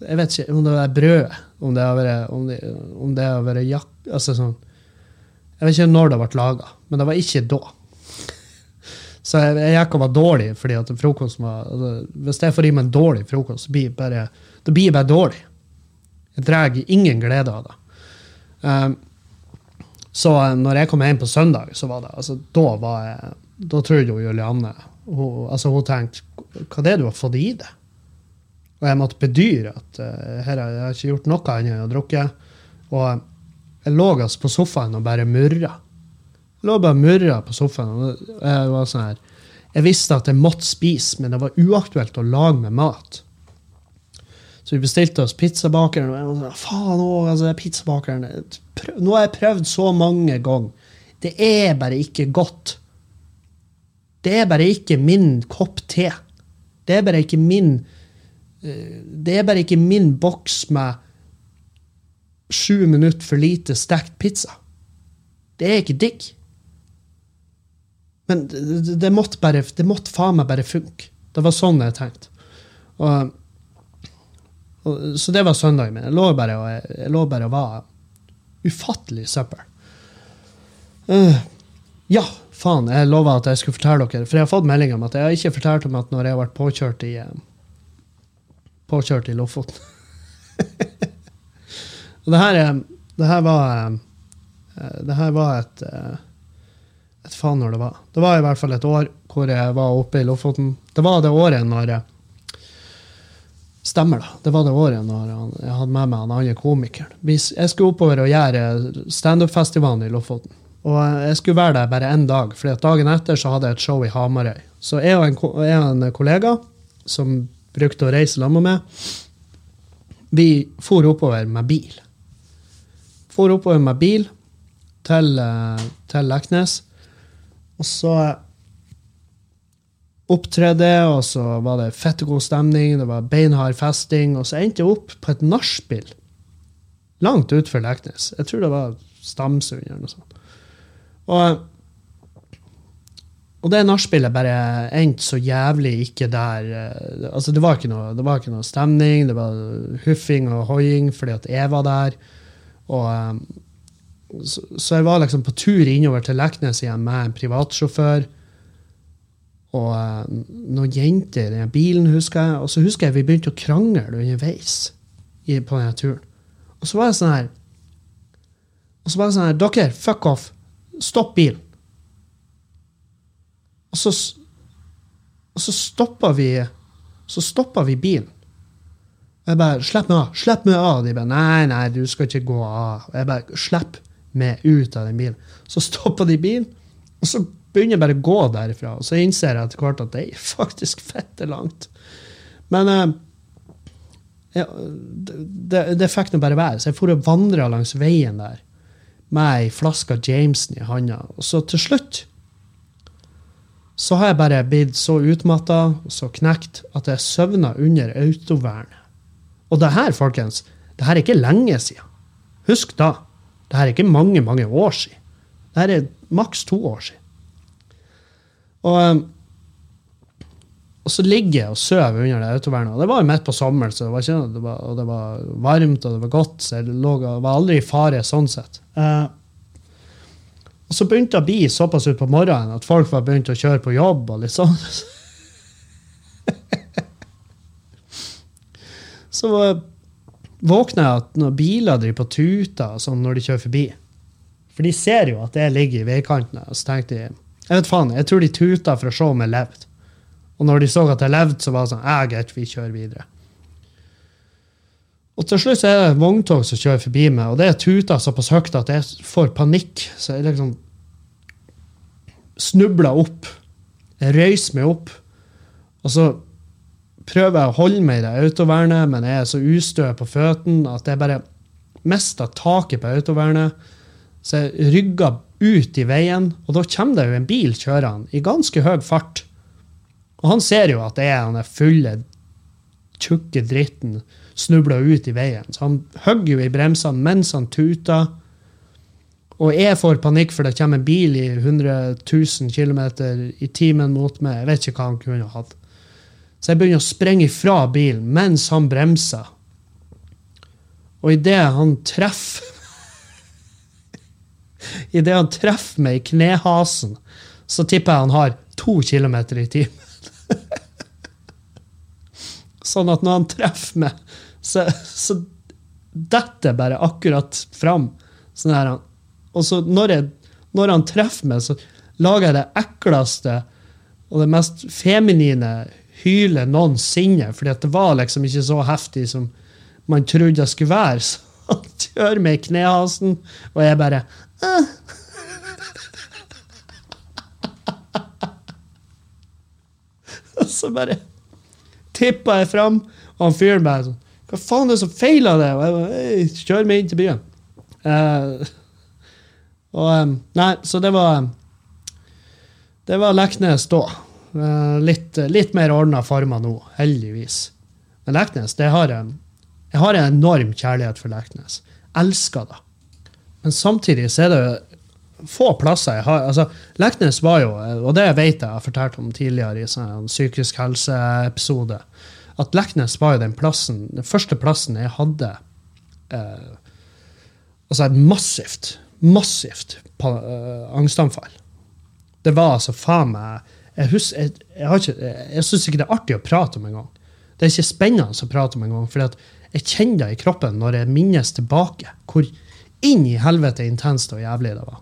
Jeg vet ikke om det var brød, om det har vært om det, om det vært jakk... Altså sånn Jeg vet ikke når det ble laga, men det var ikke da. Så jeg, jeg gikk og var dårlig fordi at frokosten var altså, Hvis jeg får i meg en dårlig frokost, blir bare, det blir bare dårlig. Jeg drar ingen glede av det. Um, så eh, når jeg kom hjem på søndag, så var det altså, Da var jeg, da trodde jo Julianne hun, altså, hun tenkte Hva er det du har fått i deg? Og jeg måtte bedyre at uh, her har jeg ikke gjort noe annet enn å drukke. Og jeg lå altså på sofaen og bare murra. Jeg lå bare og murra på sofaen. og Jeg var sånn her, jeg visste at jeg måtte spise, men det var uaktuelt å lage med mat. Så vi bestilte oss pizzabakeren. Og jeg var sånn, faen òg, altså, er pizzabakeren prøv, Nå har jeg prøvd så mange ganger. Det er bare ikke godt. Det er bare ikke min kopp te. Det er bare ikke min eh, Det er bare ikke min boks med sju minutter for lite stekt pizza. Det er ikke digg. Men det, det måtte bare Det måtte faen meg bare funke. Det var sånn jeg tenkte. Og, og, så det var søndagen min. Jeg lå bare og, jeg, lå bare og var ufattelig søppel. Uh, ja, faen. Jeg lova at jeg skulle fortelle dere, for jeg har fått melding om at jeg har ikke fortalt om at når jeg har vært påkjørt i uh, Påkjørt i Lofoten. og det her, er- det her var eh, Det her var et et faen når det var. Det var i hvert fall et år hvor jeg var oppe i Lofoten. Det var det året når jeg Stemmer, da. Det var det året når jeg hadde med meg han andre komikeren. Jeg skulle oppover og gjøre standup-festivalen i Lofoten. Og jeg skulle være der bare én dag, for dagen etter så hadde jeg et show i Hamarøy. Så jeg og en, jeg og en kollega som brukte å reise sammen med, vi for oppover med bil. For oppover med bil til, eh, til Leknes. Og så opptredde, og så var det fettegod stemning, det var beinhard festing, og så endte jeg opp på et nachspiel langt utenfor Leknes. Jeg tror det var Stamsund eller noe sånt. Og, og det nachspielet bare endte så jævlig ikke der eh, Altså, det var ikke noe, det var ikke noe stemning, det var huffing og hoiing fordi at jeg var der. Og eh, så, så jeg var liksom på tur innover til Leknes igjen med en privatsjåfør. Og eh, noen jenter i den bilen, husker jeg. Og så husker jeg vi begynte å krangle underveis på denne turen. Og så var det sånn her Og så var det sånn her Dere, fuck off. Stopp bilen. Og så, og så stoppa vi Så stoppa vi bilen. Jeg bare 'Slipp meg av!' Slipp meg av! De bare 'Nei, nei, du skal ikke gå av'. Og jeg bare 'Slipp meg ut av den bilen'. Så stoppa de bilen, og så begynner bare å gå derifra. Og så innser jeg etter hvert at det er faktisk fette langt. Men eh, ja, det, det fikk nå bare være. Så jeg for og vandra langs veien der med ei flaske Jameson i handa. Og så til slutt så har jeg bare blitt så utmatta og så knekt at jeg søvna under autovernet. Og det her, folkens, det her er ikke lenge siden. Husk da. Det her er ikke mange, mange år siden. Det her er maks to år siden. Og, um, og så ligger jeg og sover under det autovernet. Og det var jo midt på sommeren, så det var ikke, det var, og det var varmt og det var godt. Så jeg lå, var aldri i fare sånn sett. Uh, og så begynte det å bli såpass utpå morgenen at folk var begynt å kjøre på jobb. og litt sånn. så eh, våkner jeg at når biler driver på tuter sånn når de kjører forbi For de ser jo at jeg ligger i veikanten. Og så tenkte de Jeg vet faen, jeg tror de tuta for å se om jeg levde. Og når de så at jeg levde, så var det sånn Ja, greit, vi kjører videre. Og til slutt er det et vogntog som kjører forbi meg, og det er tuta såpass høyt at jeg får panikk. Så jeg liksom snubler opp. Jeg røyser meg opp. Og så prøver jeg å holde meg i det autovernet, men jeg er så ustø på føttene at jeg bare mister taket på autovernet. Så jeg rygger ut i veien, og da kommer det jo en bil kjørende i ganske høy fart. Og han ser jo at det er er fulle, tjukke dritten snubla ut i veien. Så han hogger jo i bremsene mens han tuter. Og jeg får panikk, for det kommer en bil i 100 000 km i timen mot meg. Jeg vet ikke hva han kunne hatt. Så jeg begynner å sprenge ifra bilen mens han bremser. Og idet han treffer Idet han treffer meg i knehasen, så tipper jeg han har to kilometer i timen. sånn at når han treffer meg, så, så detter jeg bare akkurat fram. Sånn her, og så når, jeg, når han treffer meg, så lager jeg det ekleste og det mest feminine hylet noensinne, fordi det var liksom ikke så heftig som man trodde det skulle være. Så han kjører meg i knehasen, og jeg bare Og så bare tippa jeg fram, og han fyren bare sånn Hva faen er det som feiler det? Og jeg bare, Kjør meg inn til byen. Uh, og um, Nei, så det var Det var Leknes da. Uh, litt, litt mer ordna former nå, heldigvis. Men Leknes, det har jeg Jeg har en enorm kjærlighet for Leknes. Elsker det. Men samtidig så er det få plasser jeg har altså, Leknes var jo, og det vet jeg jeg har fortalt om tidligere i sånn en psykisk helse-episode, at Leknes var jo den plassen, den første plassen jeg hadde eh, altså et massivt, massivt eh, angstanfall. Det var altså faen meg Jeg, husker, jeg, jeg, ikke- jeg syns ikke det er artig å prate om engang. Det er ikke spennende å prate om engang, for jeg kjenner det i kroppen når jeg minnes tilbake hvor inn i helvete intenst og jævlig det var.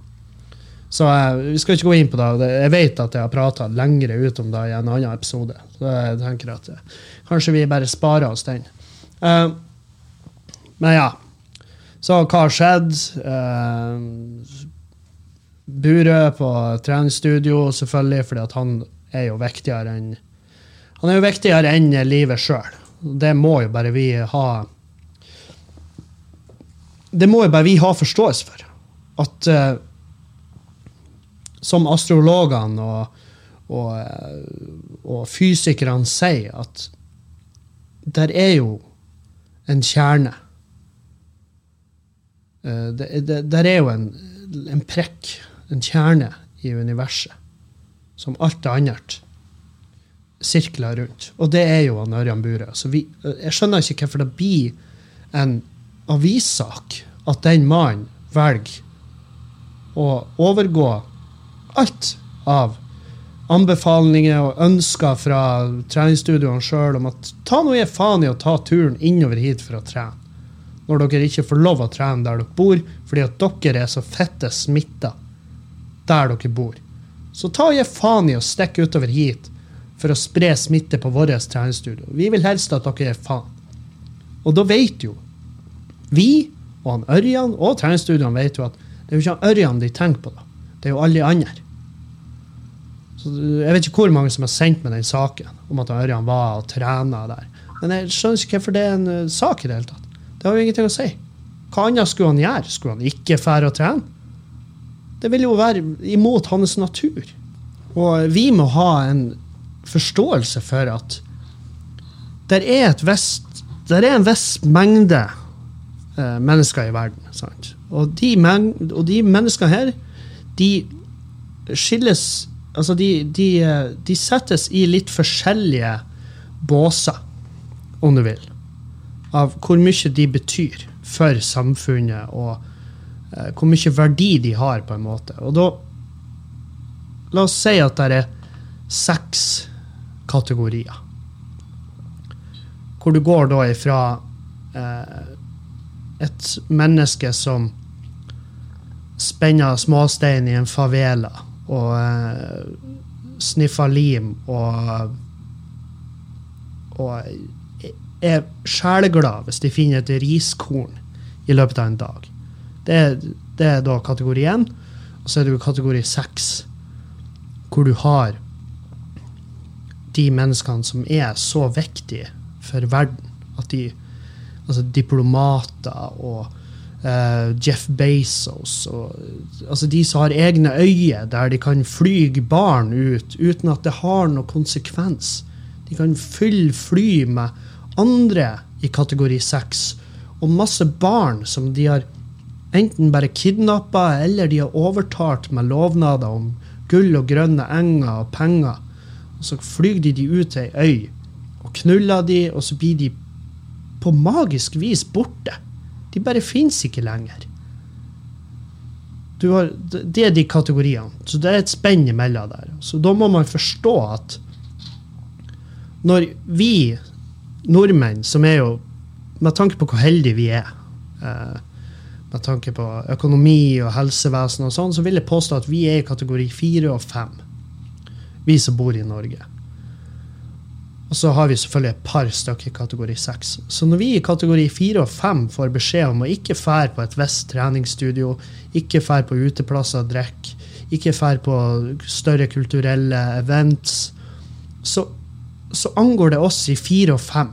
Så eh, vi skal ikke gå inn på det. Jeg vet at jeg har prata lengre ut om det i en annen episode. Så jeg tenker at eh, kanskje vi bare sparer oss den. Uh, men ja. Så hva har skjedd? Uh, Burø på treningsstudio, selvfølgelig, fordi at han er jo viktigere enn Han er jo viktigere enn livet sjøl. Det må jo bare vi ha Det må jo bare vi ha forståelse for. At uh, som astrologene og, og, eh, og fysikerne sier, at der er jo en kjerne. Uh, det, det, der er jo en, en prekk, en kjerne i universet, som alt det annet sirkler rundt. Og det er jo han Ørjan Burøe. Så jeg skjønner ikke hvorfor det blir en avissak at den mannen velger å overgå alt av anbefalinger og ønsker fra treningsstudioene sjøl om at ta nå i faen i å ta turen innover hit for å trene. Når dere ikke får lov å trene der dere bor, fordi at dere er så fette smitta der dere bor. Så ta gi faen i å stikke utover hit for å spre smitte på vårt treningsstudio. Vi vil helst at dere gir faen. Og da vet jo vi og han Ørjan og treningsstudioene vet jo at det er jo ikke han Ørjan de tenker på, da. Det er jo alle de andre. Så jeg vet ikke hvor mange som har sendt meg den saken om at han Ørjan var og trena der. Men jeg skjønner ikke hvorfor det er en eh, sak i det hele tatt. Det har jo ingenting å si. Hva annet skulle han gjøre? Skulle han ikke fære og trene? Det vil jo være imot hans natur. Og vi må ha en forståelse for at der er, et vest, der er en viss mengde eh, mennesker i verden. Sant? Og, de men, og de menneskene her, de skilles Altså, de, de, eh, de settes i litt forskjellige båser, om du vil, av hvor mye de betyr for samfunnet, og eh, hvor mye verdi de har, på en måte. Og da La oss si at det er seks kategorier. Hvor du går da ifra eh, et menneske som spenner småstein i en favela og uh, sniffer lim og og er sjeleglad hvis de finner et riskorn i løpet av en dag. Det er, det er da kategori én. Og så er det jo kategori seks, hvor du har de menneskene som er så viktige for verden. At de Altså diplomater og uh, Jeff Bezos og Altså de som har egne øyer der de kan fly barn ut uten at det har noe konsekvens. De kan fylle fly med andre i kategori seks. Og masse barn som de har enten bare kidnappa eller de har overtalt med lovnader om gull og grønne enger og penger. Og så flyr de de ut til ei øy og knuller de, og så blir de på magisk vis borte. De bare fins ikke lenger. Har, det er de kategoriene. Så det er et spenn imellom der. Så da må man forstå at når vi nordmenn, som er jo Med tanke på hvor heldige vi er, eh, med tanke på økonomi og helsevesen og sånn, så vil jeg påstå at vi er i kategori fire og fem. Vi som bor i Norge. Og så har vi selvfølgelig et par stykker i kategori 6. Så når vi i kategori 4 og 5 får beskjed om å ikke fære på et visst treningsstudio, ikke fære på uteplasser og drikke, ikke fære på større kulturelle events, så, så angår det oss i 4 og 5.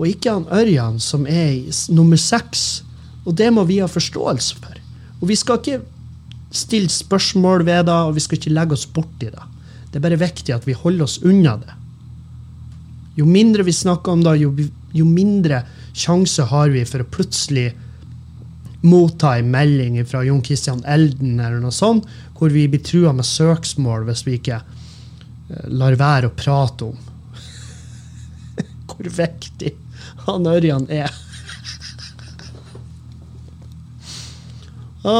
Og ikke han Ørjan, som er i nummer 6. Og det må vi ha forståelse for. Og vi skal ikke stille spørsmål ved det, og vi skal ikke legge oss borti det. Det er bare viktig at vi holder oss unna det. Jo mindre vi snakker om det, jo, jo mindre sjanse har vi for å plutselig motta en melding fra Jon Christian Elden eller noe sånt, hvor vi blir trua med søksmål hvis vi ikke eh, lar være å prate om hvor viktig han Ørjan er. Å,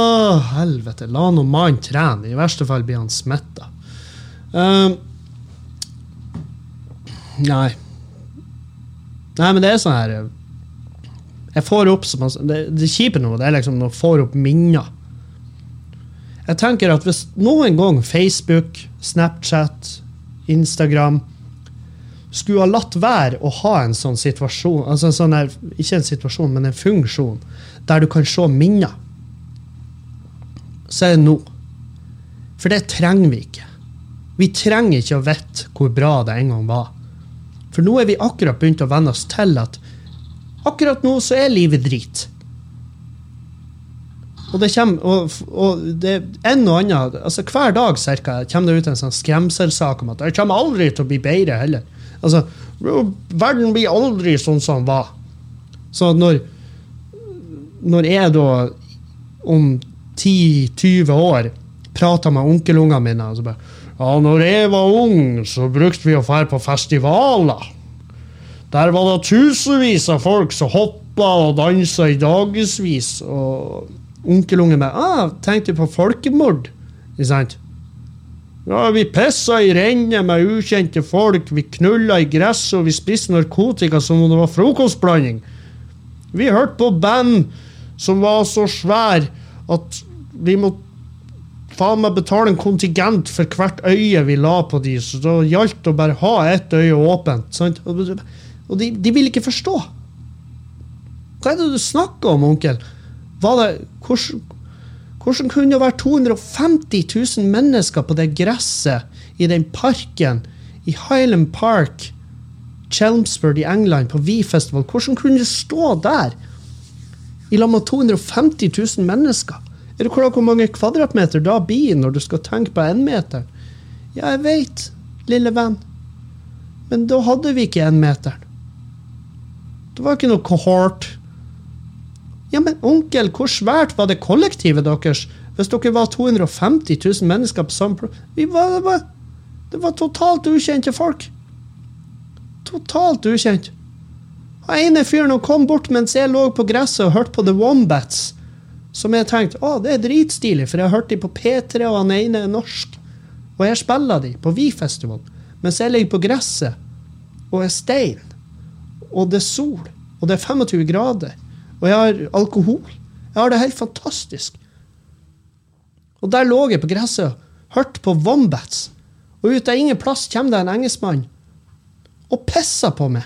helvete. La nå mannen trene. I verste fall blir han smitta. Um, nei. Nei, men det er sånn her eh, Jeg får opp masse Det, det kjipe nå, det er liksom når jeg får opp minner. Jeg tenker at hvis noen gang Facebook, Snapchat, Instagram skulle ha latt være å ha en sånn situasjon, altså en sånn her, ikke en situasjon, men en funksjon, der du kan se minner, så er det nå. For det trenger vi ikke. Vi trenger ikke å vite hvor bra det en gang var. For nå er vi akkurat begynt å venne oss til at akkurat nå så er livet drit. Og det kommer, og, og det er en og annen, altså Hver dag cirka, kommer det ut en sånn skremselsak om at det kommer aldri til å bli bedre heller. Altså, Verden blir aldri sånn som den var. Så når, når jeg da om 10-20 år prater med onkelungene mine og så bare, ja, når jeg var ung, så brukte vi å dra på festivaler. Der var det tusenvis av folk som hoppa og dansa i dagevis. Og onkelungen min ah, tenkte på folkemord. Ikke sant? Ja, vi pissa i rennet med ukjente folk, vi knulla i gresset, og vi spiste narkotika som om det var frokostblanding. Vi hørte på band som var så svære at vi måtte faen meg betale en kontingent for hvert øye vi la på de, så det gjaldt å bare ha ett øye åpent. Sant? Og de, de vil ikke forstå. Hva er det du snakker om, onkel? Var det, hvordan, hvordan kunne det være 250 000 mennesker på det gresset i den parken i Highland Park, Chelmsford i England, på V-festival? Hvordan kunne det stå der i lag med 250 000 mennesker? Er du klar over hvor mange kvadratmeter da blir når du skal tenke på énmeteren? Ja, jeg veit, lille venn. Men da hadde vi ikke énmeteren. Det var ikke noe kohort. Ja, men onkel, hvor svært var det kollektivet deres? Hvis dere var 250 000 mennesker på samme plass det, var, det var totalt ukjente folk. Totalt ukjent. Han ene fyren kom bort mens jeg lå på gresset og hørte på The Wombats. Som jeg tenkte å, det er dritstilig, for jeg har hørt de på P3, og han ene er norsk. Og jeg spiller de på Vi-festivalen. Mens jeg ligger på gresset og er stein. Og det er sol. Og det er 25 grader. Og jeg har alkohol. Jeg har det helt fantastisk. Og der lå jeg på gresset hørte på Wombats. Og ut av ingen plass kommer det en engelskmann og pisser på meg.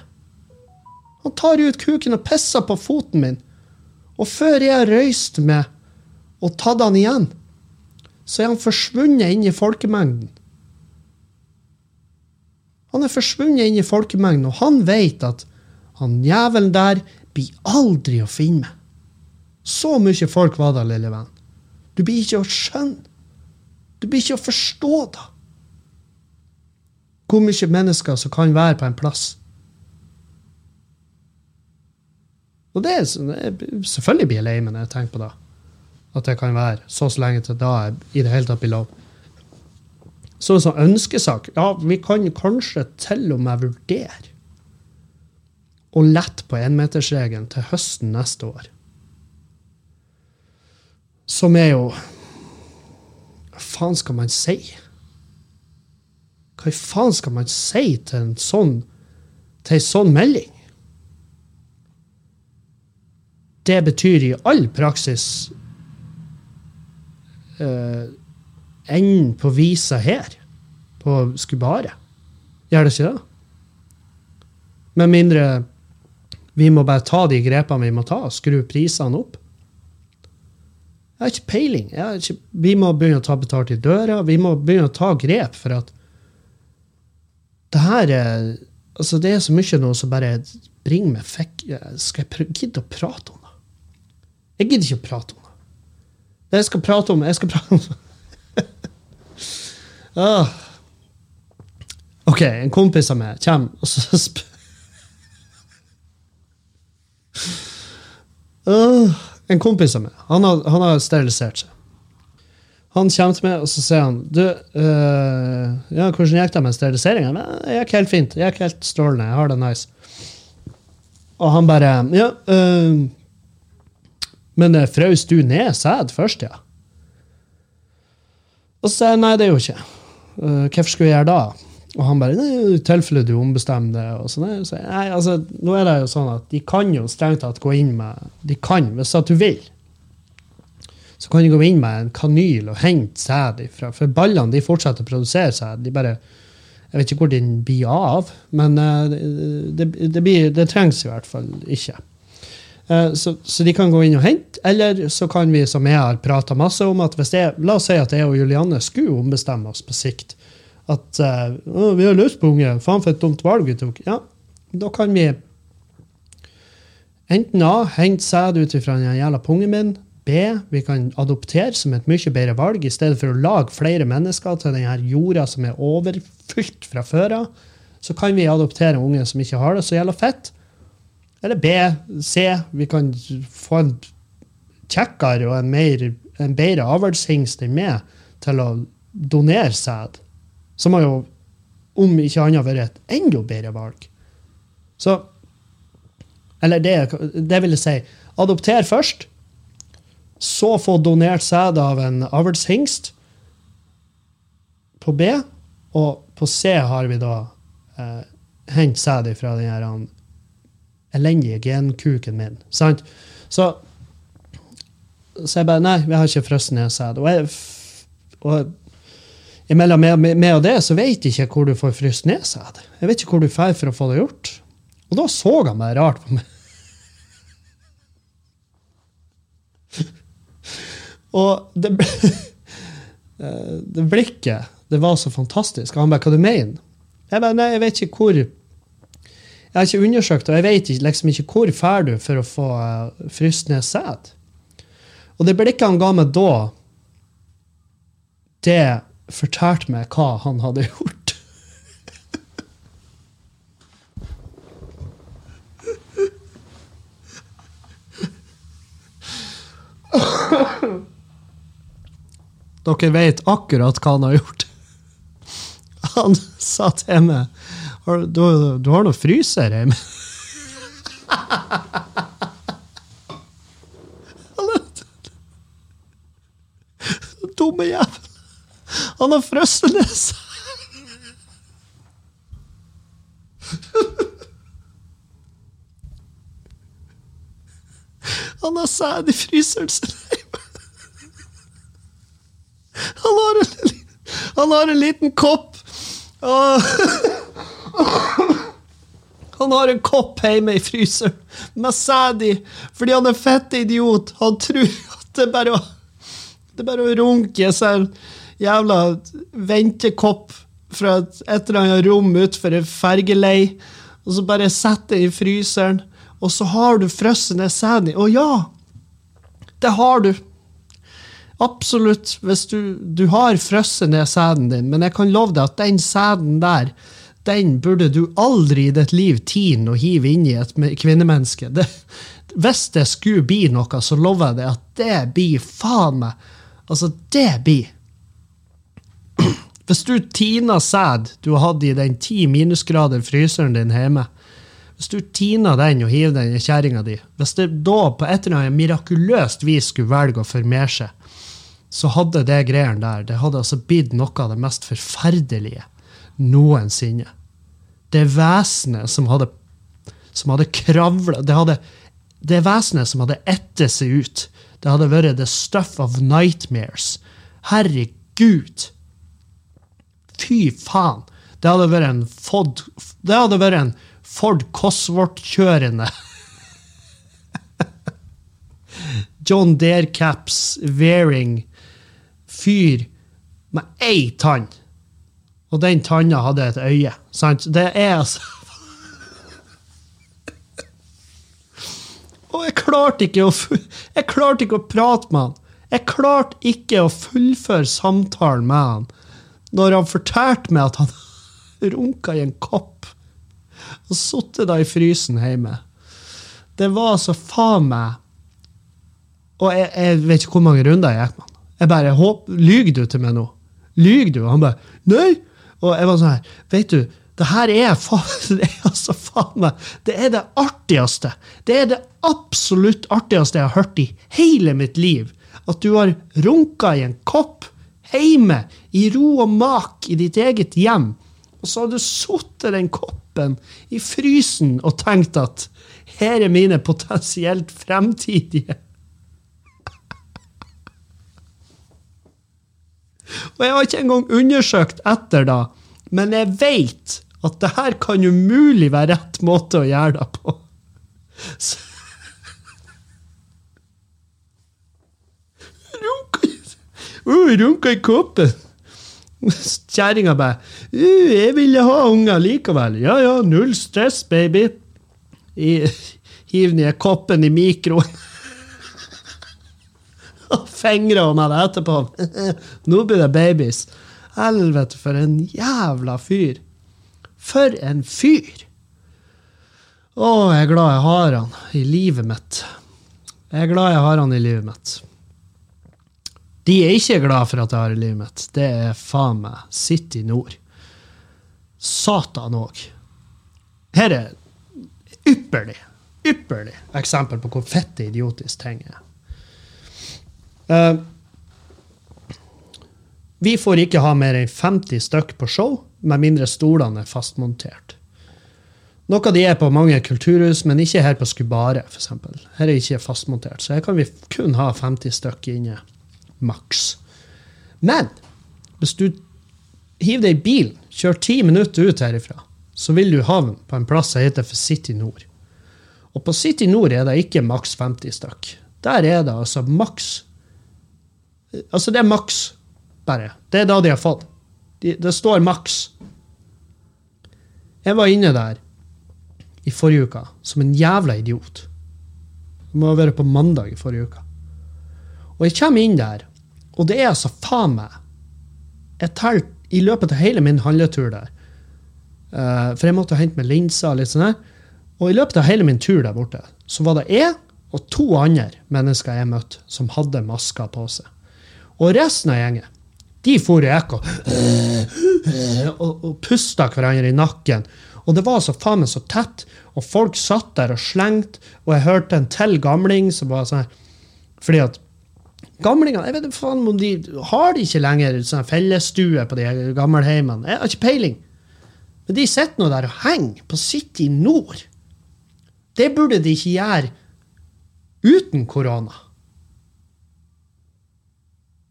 Han tar ut kuken og pisser på foten min. Og før jeg har røyst meg og tatt han igjen, så er han forsvunnet inn i folkemengden. Han er forsvunnet inn i folkemengden, og han vet at han jævelen der blir aldri å finne. Så mye folk var der, lille venn. Du blir ikke å skjønne. Du blir ikke å forstå det. Hvor mye mennesker som kan være på en plass. Og det er, selvfølgelig blir jeg lei meg når jeg tenker på det. At det kan være så, så lenge til da jeg i det hele tatt blir lov. Så en sånn ønskesak Ja, vi kan kanskje til og med vurdere å lette på énmetersregelen til høsten neste år. Som er jo Hva faen skal man si? Hva faen skal man si til en sånn, til en sånn melding? Det betyr i all praksis uh, enden på visa her, på Skubare. Gjør det ikke det? Med mindre vi må bare ta de grepene vi må ta, skru prisene opp. Jeg har ikke peiling. Har ikke, vi må begynne å ta betalt i døra. Vi må begynne å ta grep for at det her er altså Det er så mye nå som bare bringer meg fikk Skal jeg gidde å prate om jeg gidder ikke å prate om det. Jeg skal prate om, jeg skal prate om ah. OK, en kompis av meg kommer, og så spør uh, En kompis av meg, han har, han har, sterilisert seg. Han kommer til meg og så sier han, du, uh, ja, 'Hvordan gikk det med steriliseringa?' 'Det gikk helt fint. Det gikk helt strålende. Jeg har det nice.' Og han bare ja, uh, men uh, frøs du ned sæd først, ja? Og så sier jeg nei, det er jo ikke. Uh, hvorfor skulle jeg gjøre da? Og han bare i tilfelle du ombestemmer det. og sånn. Så, nei, altså, nå er det jo sånn at De kan jo strengt tatt gå inn med De kan, hvis at du vil. så kan de gå inn med en kanyl og hente sæd ifra. For ballene de fortsetter å produsere sæd. De bare, jeg vet ikke hvor den blir av, men eh, det, det, blir, det trengs i hvert fall ikke. Eh, så, så, de kan gå inn og hente, eller så kan vi, som jeg har prata masse om, at hvis jeg, la oss si at jeg og Julianne skulle ombestemme oss på sikt. At uh, vi har lyst på unge, faen for et dumt valg vi tok. Ja, da kan vi enten A, hente sæd ut ifra den jævla pungen min. B, vi kan adoptere som et mye bedre valg, i stedet for å lage flere mennesker til denne jorda som er overfylt fra før av. Så kan vi adoptere unge som ikke har det så jævla fett. Eller B, C. Vi kan få en kjekkere og en, mer, en bedre avlshingst enn meg til å donere sæd. Som har jo, om ikke annet, vært et enda bedre valg. Så Eller det, det vil jeg si. Adopter først. Så få donert sæd av en avlshingst på B. Og på C har vi da eh, hent sæd fra den elendige genkuken min. Sant? Så, så jeg bare Nei, vi har ikke frosset ned. Og, og imellom meg, meg, og det så vet jeg ikke hvor du får fryst ned sæd. Jeg vet ikke hvor du drar for å få det gjort. Og da så han meg rart på meg. og det, det blikket, det var så fantastisk. Han bare 'Hva du mener?' Jeg bare, nei, jeg vet ikke hvor jeg har ikke undersøkt, og jeg vet liksom ikke hvor fær du for å få uh, fryst ned sæd. Og det blikket han ga meg da, det fortalte meg hva han hadde gjort. Dere vet akkurat hva han har gjort. Han sa til meg har, du, du, har noe fryser hjemme? Dumme jævel. Han har frosset seg. Han har sæd i fryseren sin. Han har en, han har en liten kopp. Og han har en kopp hjemme i fryseren med sæd i fordi han er fette idiot. Han tror at det er bare å, det er bare å runke seg jævla ventekopp fra et, et eller annet rom utenfor en fergelei, og så bare sette det i fryseren, og så har du frosset ned sæden i. Å ja! Det har du. Absolutt, hvis du, du har frosset ned sæden din, men jeg kan love deg at den sæden der den burde du aldri i ditt liv tine og hive inn i et kvinnemenneske. Det, hvis det skulle bli noe, så lover jeg deg at det blir faen meg Altså, det blir Hvis du tiner sæd du har hatt i den ti minusgrader-fryseren din hjemme, hvis du tiner den og hiver den i kjerringa di, hvis det da på et eller annet mirakuløst vis skulle velge å formere seg, så hadde det greiene der det hadde altså blitt noe av det mest forferdelige noensinne. Det vesenet som hadde, som hadde kravla Det hadde det vesenet som hadde ettet seg ut, det hadde vært the stuff of nightmares. Herregud! Fy faen! Det hadde vært en Ford Det hadde vært en Ford Cosworth-kjørende John Deere-caps wearing fyr med ei tann. Og den tanna hadde et øye. Sant? Det er altså Og jeg klarte ikke å, jeg klarte ikke å prate med han. Jeg klarte ikke å fullføre samtalen med han når han fortalte meg at han runka i en kopp og sittet da i frysen hjemme. Det var altså faen meg Og jeg, jeg, vet ikke hvor mange runder jeg gikk med han. Jeg bare håper, Lyver du til meg nå? Lyver du? Han bare Nei! Og jeg var sånn her, vet du, det her er, det er altså faen meg Det er det artigste. Det er det absolutt artigste jeg har hørt i hele mitt liv. At du har runka i en kopp hjemme, i ro og mak, i ditt eget hjem. Og så har du sittet den koppen i frysen og tenkt at her er mine potensielt fremtidige Og jeg har ikke engang undersøkt etter da, men jeg vet at det her kan umulig være rett måte å gjøre det på. Så. Runka, i koppen. Kjerringa bare 'Jeg ville ha unger likevel.' Ja ja, null stress, baby. Hiv ned koppen i mikroen. Og fingra meg det etterpå. Nå blir det babies. Helvete, for en jævla fyr. For en fyr! Å, jeg er glad jeg har han i livet mitt. Jeg er glad jeg har han i livet mitt. De er ikke glad for at jeg har i livet mitt. Det er faen meg City Nord. Satan òg. Her er ypperlig, ypperlig eksempel på hvor fette idiotisk ting er. Uh, vi får ikke ha mer enn 50 stykk på show, med mindre stolene er fastmontert. Noe de er på mange kulturhus, men ikke her på Skubare. For eksempel. her er ikke fastmontert, så her kan vi kun ha 50 stykk inne. Maks. Men hvis du hiver deg i bilen, kjører ti minutter ut herifra, så vil du havne på en plass som heter for City Nord. Og på City Nord er det ikke maks 50 stykk. Der er det altså maks Altså, det er maks, bare. Det er da de har fått. De, det står maks. Jeg var inne der i forrige uke som en jævla idiot. Det må ha vært på mandag i forrige uke. Og jeg kommer inn der, og det er altså faen meg Jeg telte i løpet av hele min handletur der uh, For jeg måtte hente meg linser og litt sånn. Og i løpet av hele min tur der borte, så var det jeg og to andre mennesker jeg møtte, som hadde masker på seg. Og resten av gjengen, de for i ekko og, og pusta hverandre i nakken. Og det var så faen meg så tett, og folk satt der og slengte, og jeg hørte en til gamling som var sånn Fordi at gamlingene jeg vet faen om de Har de ikke lenger sånn fellesstue på de gammelheimene? Jeg har ikke peiling. Men de sitter nå der og henger på City Nord. Det burde de ikke gjøre uten korona.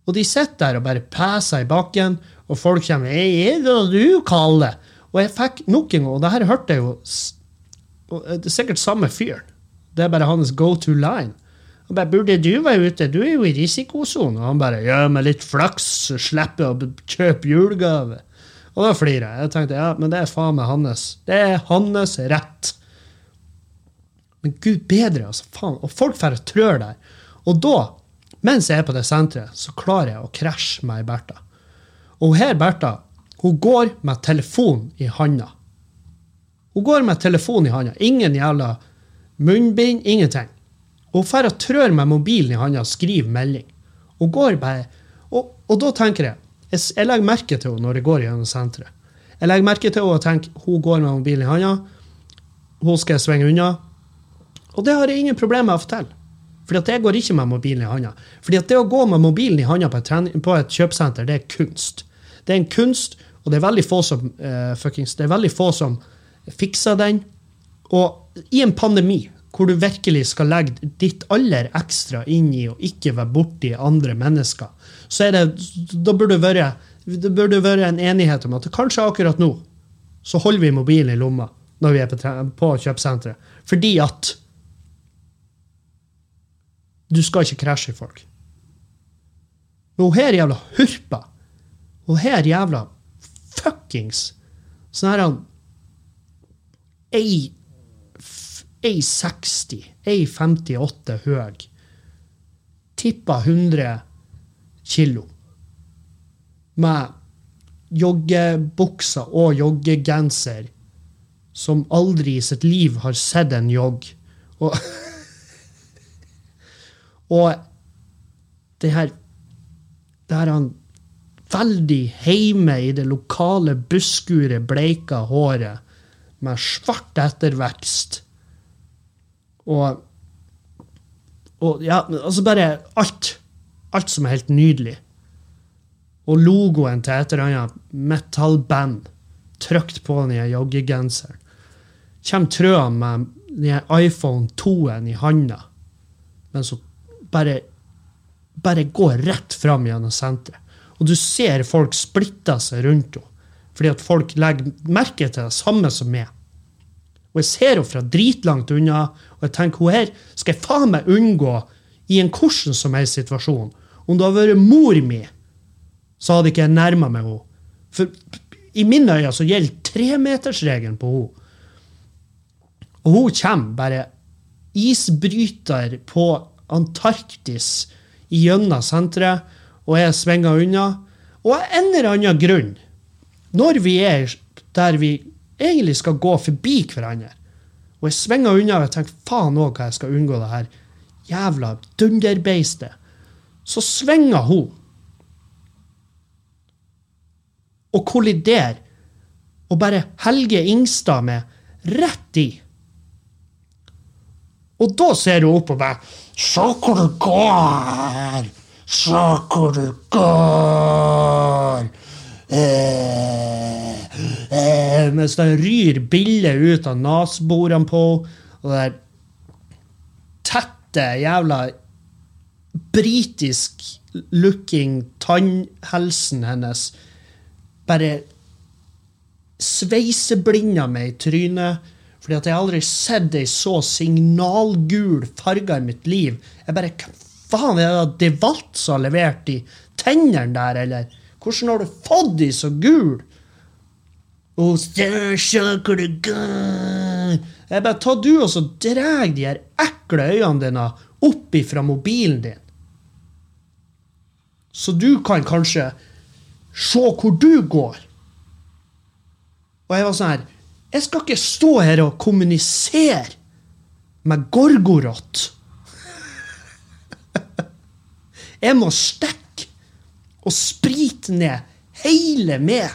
Og de sitter der og bare peser i bakken, og folk kommer 'Hei, er det du, Kalle?' Og jeg fikk nok en gang, og det her hørte jeg jo Det er sikkert samme fyren. Det er bare hans go to line. Han bare 'Burde du være ute? Du er jo i risikosonen.' Og han bare 'Ja, med litt flaks slipper jeg å kjøpe julegave'. Og da flirer jeg. Jeg tenkte ja, men det er faen meg hans. Det er hans rett. Men gud bedre, altså. faen. Og folk får trør der. Og da mens jeg er på det senteret, så klarer jeg å krasje med ei Bertha. Og her Bertha hun går med telefon i handa. Hun går med telefon i handa. Ingen jævla munnbind, ingenting. Hun drar og trør med mobilen i handa og skriver melding. Hun går bare, og, og da tenker jeg jeg, jeg legger merke til henne når jeg går gjennom senteret. Jeg legger merke til henne og tenker hun går med mobilen i handa. Hun skal jeg svinge unna. Og det har jeg ingen problemer med å fortelle. Fordi at jeg går ikke med mobilen i handa. Fordi at det å gå med mobilen i handa på, på, et kjøpesenter, det er kunst. Det er en kunst, og det er veldig få som, uh, fuckings, det er veldig få som fikser den. Og i en pandemi, hvor du virkelig skal legge ditt aller ekstra inn i å ikke være borti andre mennesker, så er det, da burde det være, det burde være en enighet om at kanskje akkurat nå så holder vi mobilen i lomma når vi er på, på kjøpesenteret. Fordi at du skal ikke krasje i folk. Men hun her jævla hurpa. Hun her jævla fuckings sånn her han Ei ei 60, ei 58 høy, tippa 100 kilo, med joggebukser og joggegenser, som aldri i sitt liv har sett en jogg. Og Og det her Det her han veldig heime i det lokale busskuret, bleika håret, med svart ettervekst. Og, og ja, altså bare alt. Alt som er helt nydelig. Og logoen til et eller annet metallband trykt på den joggegenseren. Kjem trøen med den iPhone 2-en i handa, mens så bare, bare gå rett fram gjennom senteret. Og du ser folk splitte seg rundt henne. Fordi at folk legger merke til det samme som meg. Og jeg ser henne fra dritlangt unna, og jeg tenker hun her skal jeg faen meg unngå i en hvordan som helst situasjon. Om det hadde vært mor mi, så hadde ikke jeg nærma meg henne. For i mine øyne så gjelder tremetersregelen på henne. Og hun kommer bare isbryter på Antarktis gjennom senteret, og jeg svinga unna. Og av en eller annen grunn, når vi er der vi egentlig skal gå forbi hverandre, og jeg svinger unna og jeg tenker faen òg hva jeg skal unngå det her jævla dunderbeistet, så svinger hun og kolliderer og bare Helge Ingstad med rett i. Og da ser hun opp på meg. Se hvor det går! Se hvor det går! Eh, eh, mens det ryr biller ut av nasbordene på og det der tette, jævla britisk looking tannhelsen hennes bare sveiseblinda meg i trynet. Fordi at jeg aldri har sett ei så signalgul farge i mitt liv. Jeg bare Hva faen er det De Walt har levert de tennene der, eller? Hvordan har du fått de så gule? Og Jeg bare Ta du og så drar de her ekle øynene dine opp ifra mobilen din. Så du kan kanskje se hvor du går. Og jeg var sånn her Jeg skal ikke stå her og kommunisere med Gorgorot. Jeg må stikke og sprite ned hele med.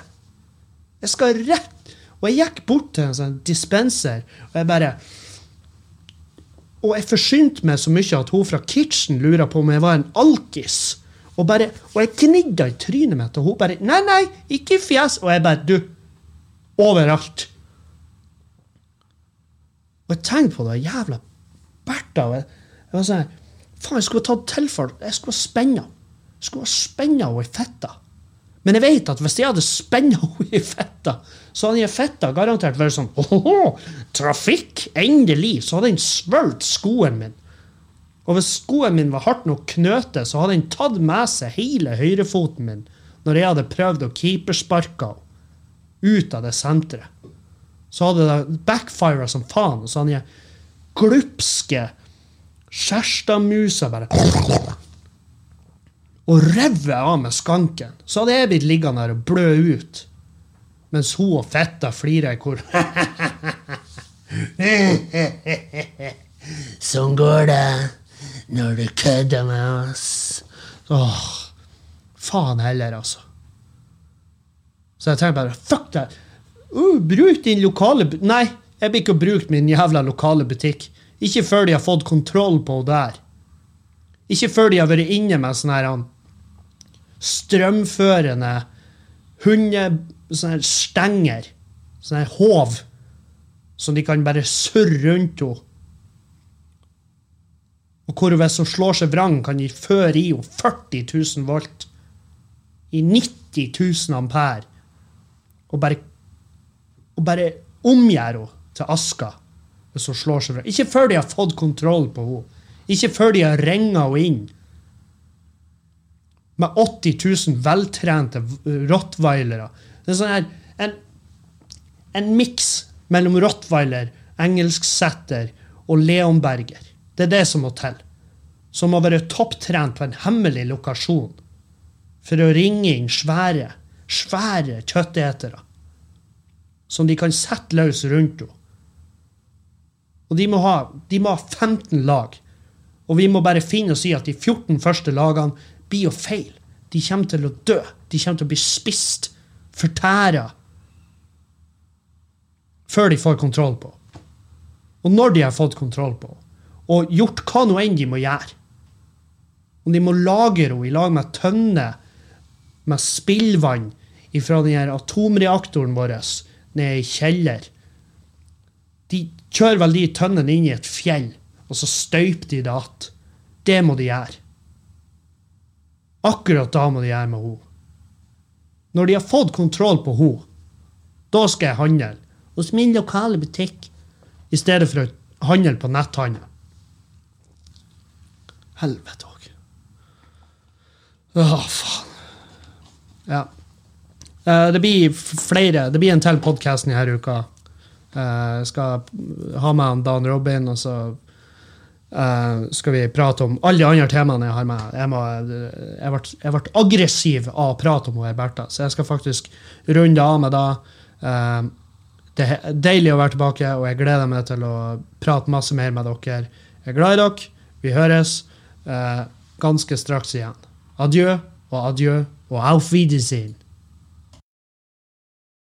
Jeg skal rett Og jeg gikk bort til en sånn dispenser, og jeg bare Og jeg forsynte meg så mye at hun fra Kitchen lurer på om jeg var en alkis. Og, bare, og jeg knidda i trynet mitt, og hun bare 'Nei, nei, ikke fjes.' Og jeg bare 'Du, overalt'. Og jeg tenkte på det jævla berta. Jeg, var sånn Faen, jeg skulle ha tatt tilfelle. Jeg skulle ha spenna. Skulle ha spenna henne i fitta. Men jeg vet at hvis jeg hadde spenna henne i fitta, så hadde den fitta garantert vært sånn Åhå, trafikk! Endelig! Så hadde den svølt skoen min. Og hvis skoen min var hardt nok knøte, så hadde den tatt med seg hele høyrefoten min når jeg hadde prøvd å keepersparke henne ut av det senteret. Så hadde det backfira som faen, og så jeg glupske Skjærstadmusa bare Og revet av med skanken. Så hadde jeg blitt liggende der og blø ut. Mens hun og fetta flirer i kor. sånn går det når du kødder med oss. Åh, faen heller, altså. Så jeg tenker bare fuck det. Uh, bruk din lokale Nei, jeg blir ikke å bruke min jævla lokale butikk. Ikke før de har fått kontroll på henne der. Ikke før de har vært inne med sånn her strømførende hunde... Sånne stenger. Sånne her håv. Som de kan bare surre rundt henne. Og hvor hvis hun slår seg vrang, kan de føre i henne 40 000 volt. I 90 000 ampere. Og bare, og bare omgjør henne til aska hvis hun slår seg fra. Ikke før de har fått kontroll på henne. Ikke før de har ringa henne inn. Med 80 000 veltrente rottweilere. Det er sånn her, en, en miks mellom rottweiler, engelsksetter og leonberger. Det er det som må til. Som må være topptrent på en hemmelig lokasjon for å ringe inn svære, svære kjøttetere som de kan sette løs rundt henne. Og de må, ha, de må ha 15 lag. Og vi må bare finne og si at de 14 første lagene blir jo feil. De kommer til å dø. De kommer til å bli spist, fortæra, før de får kontroll på. Og når de har fått kontroll på, og gjort hva nå enn de må gjøre Om de må lagre henne i lag med tønner med spillvann fra denne atomreaktoren vår nede i kjeller De kjører vel de tønnene inn i et fjell, og så støyper de det att. Det må de gjøre. Akkurat da må de gjøre med henne. Når de har fått kontroll på henne, da skal jeg handle hos min lokale butikk i stedet for å handle på netthandel. Helvete òg. Å, faen. Ja. Eh, Det blir flere. Det blir en til podkast denne uka. Uh, skal ha med han Dan Robin, og så uh, skal vi prate om alle de andre temaene jeg har med. Jeg, må, jeg, ble, jeg ble aggressiv av å prate om Bertha, så jeg skal faktisk runde av med det. Uh, Det er deilig å være tilbake, og jeg gleder meg til å prate masse mer med dere. Jeg er glad i dere. Vi høres ganske straks igjen. Adjø og adjø og auf Wiedersehen.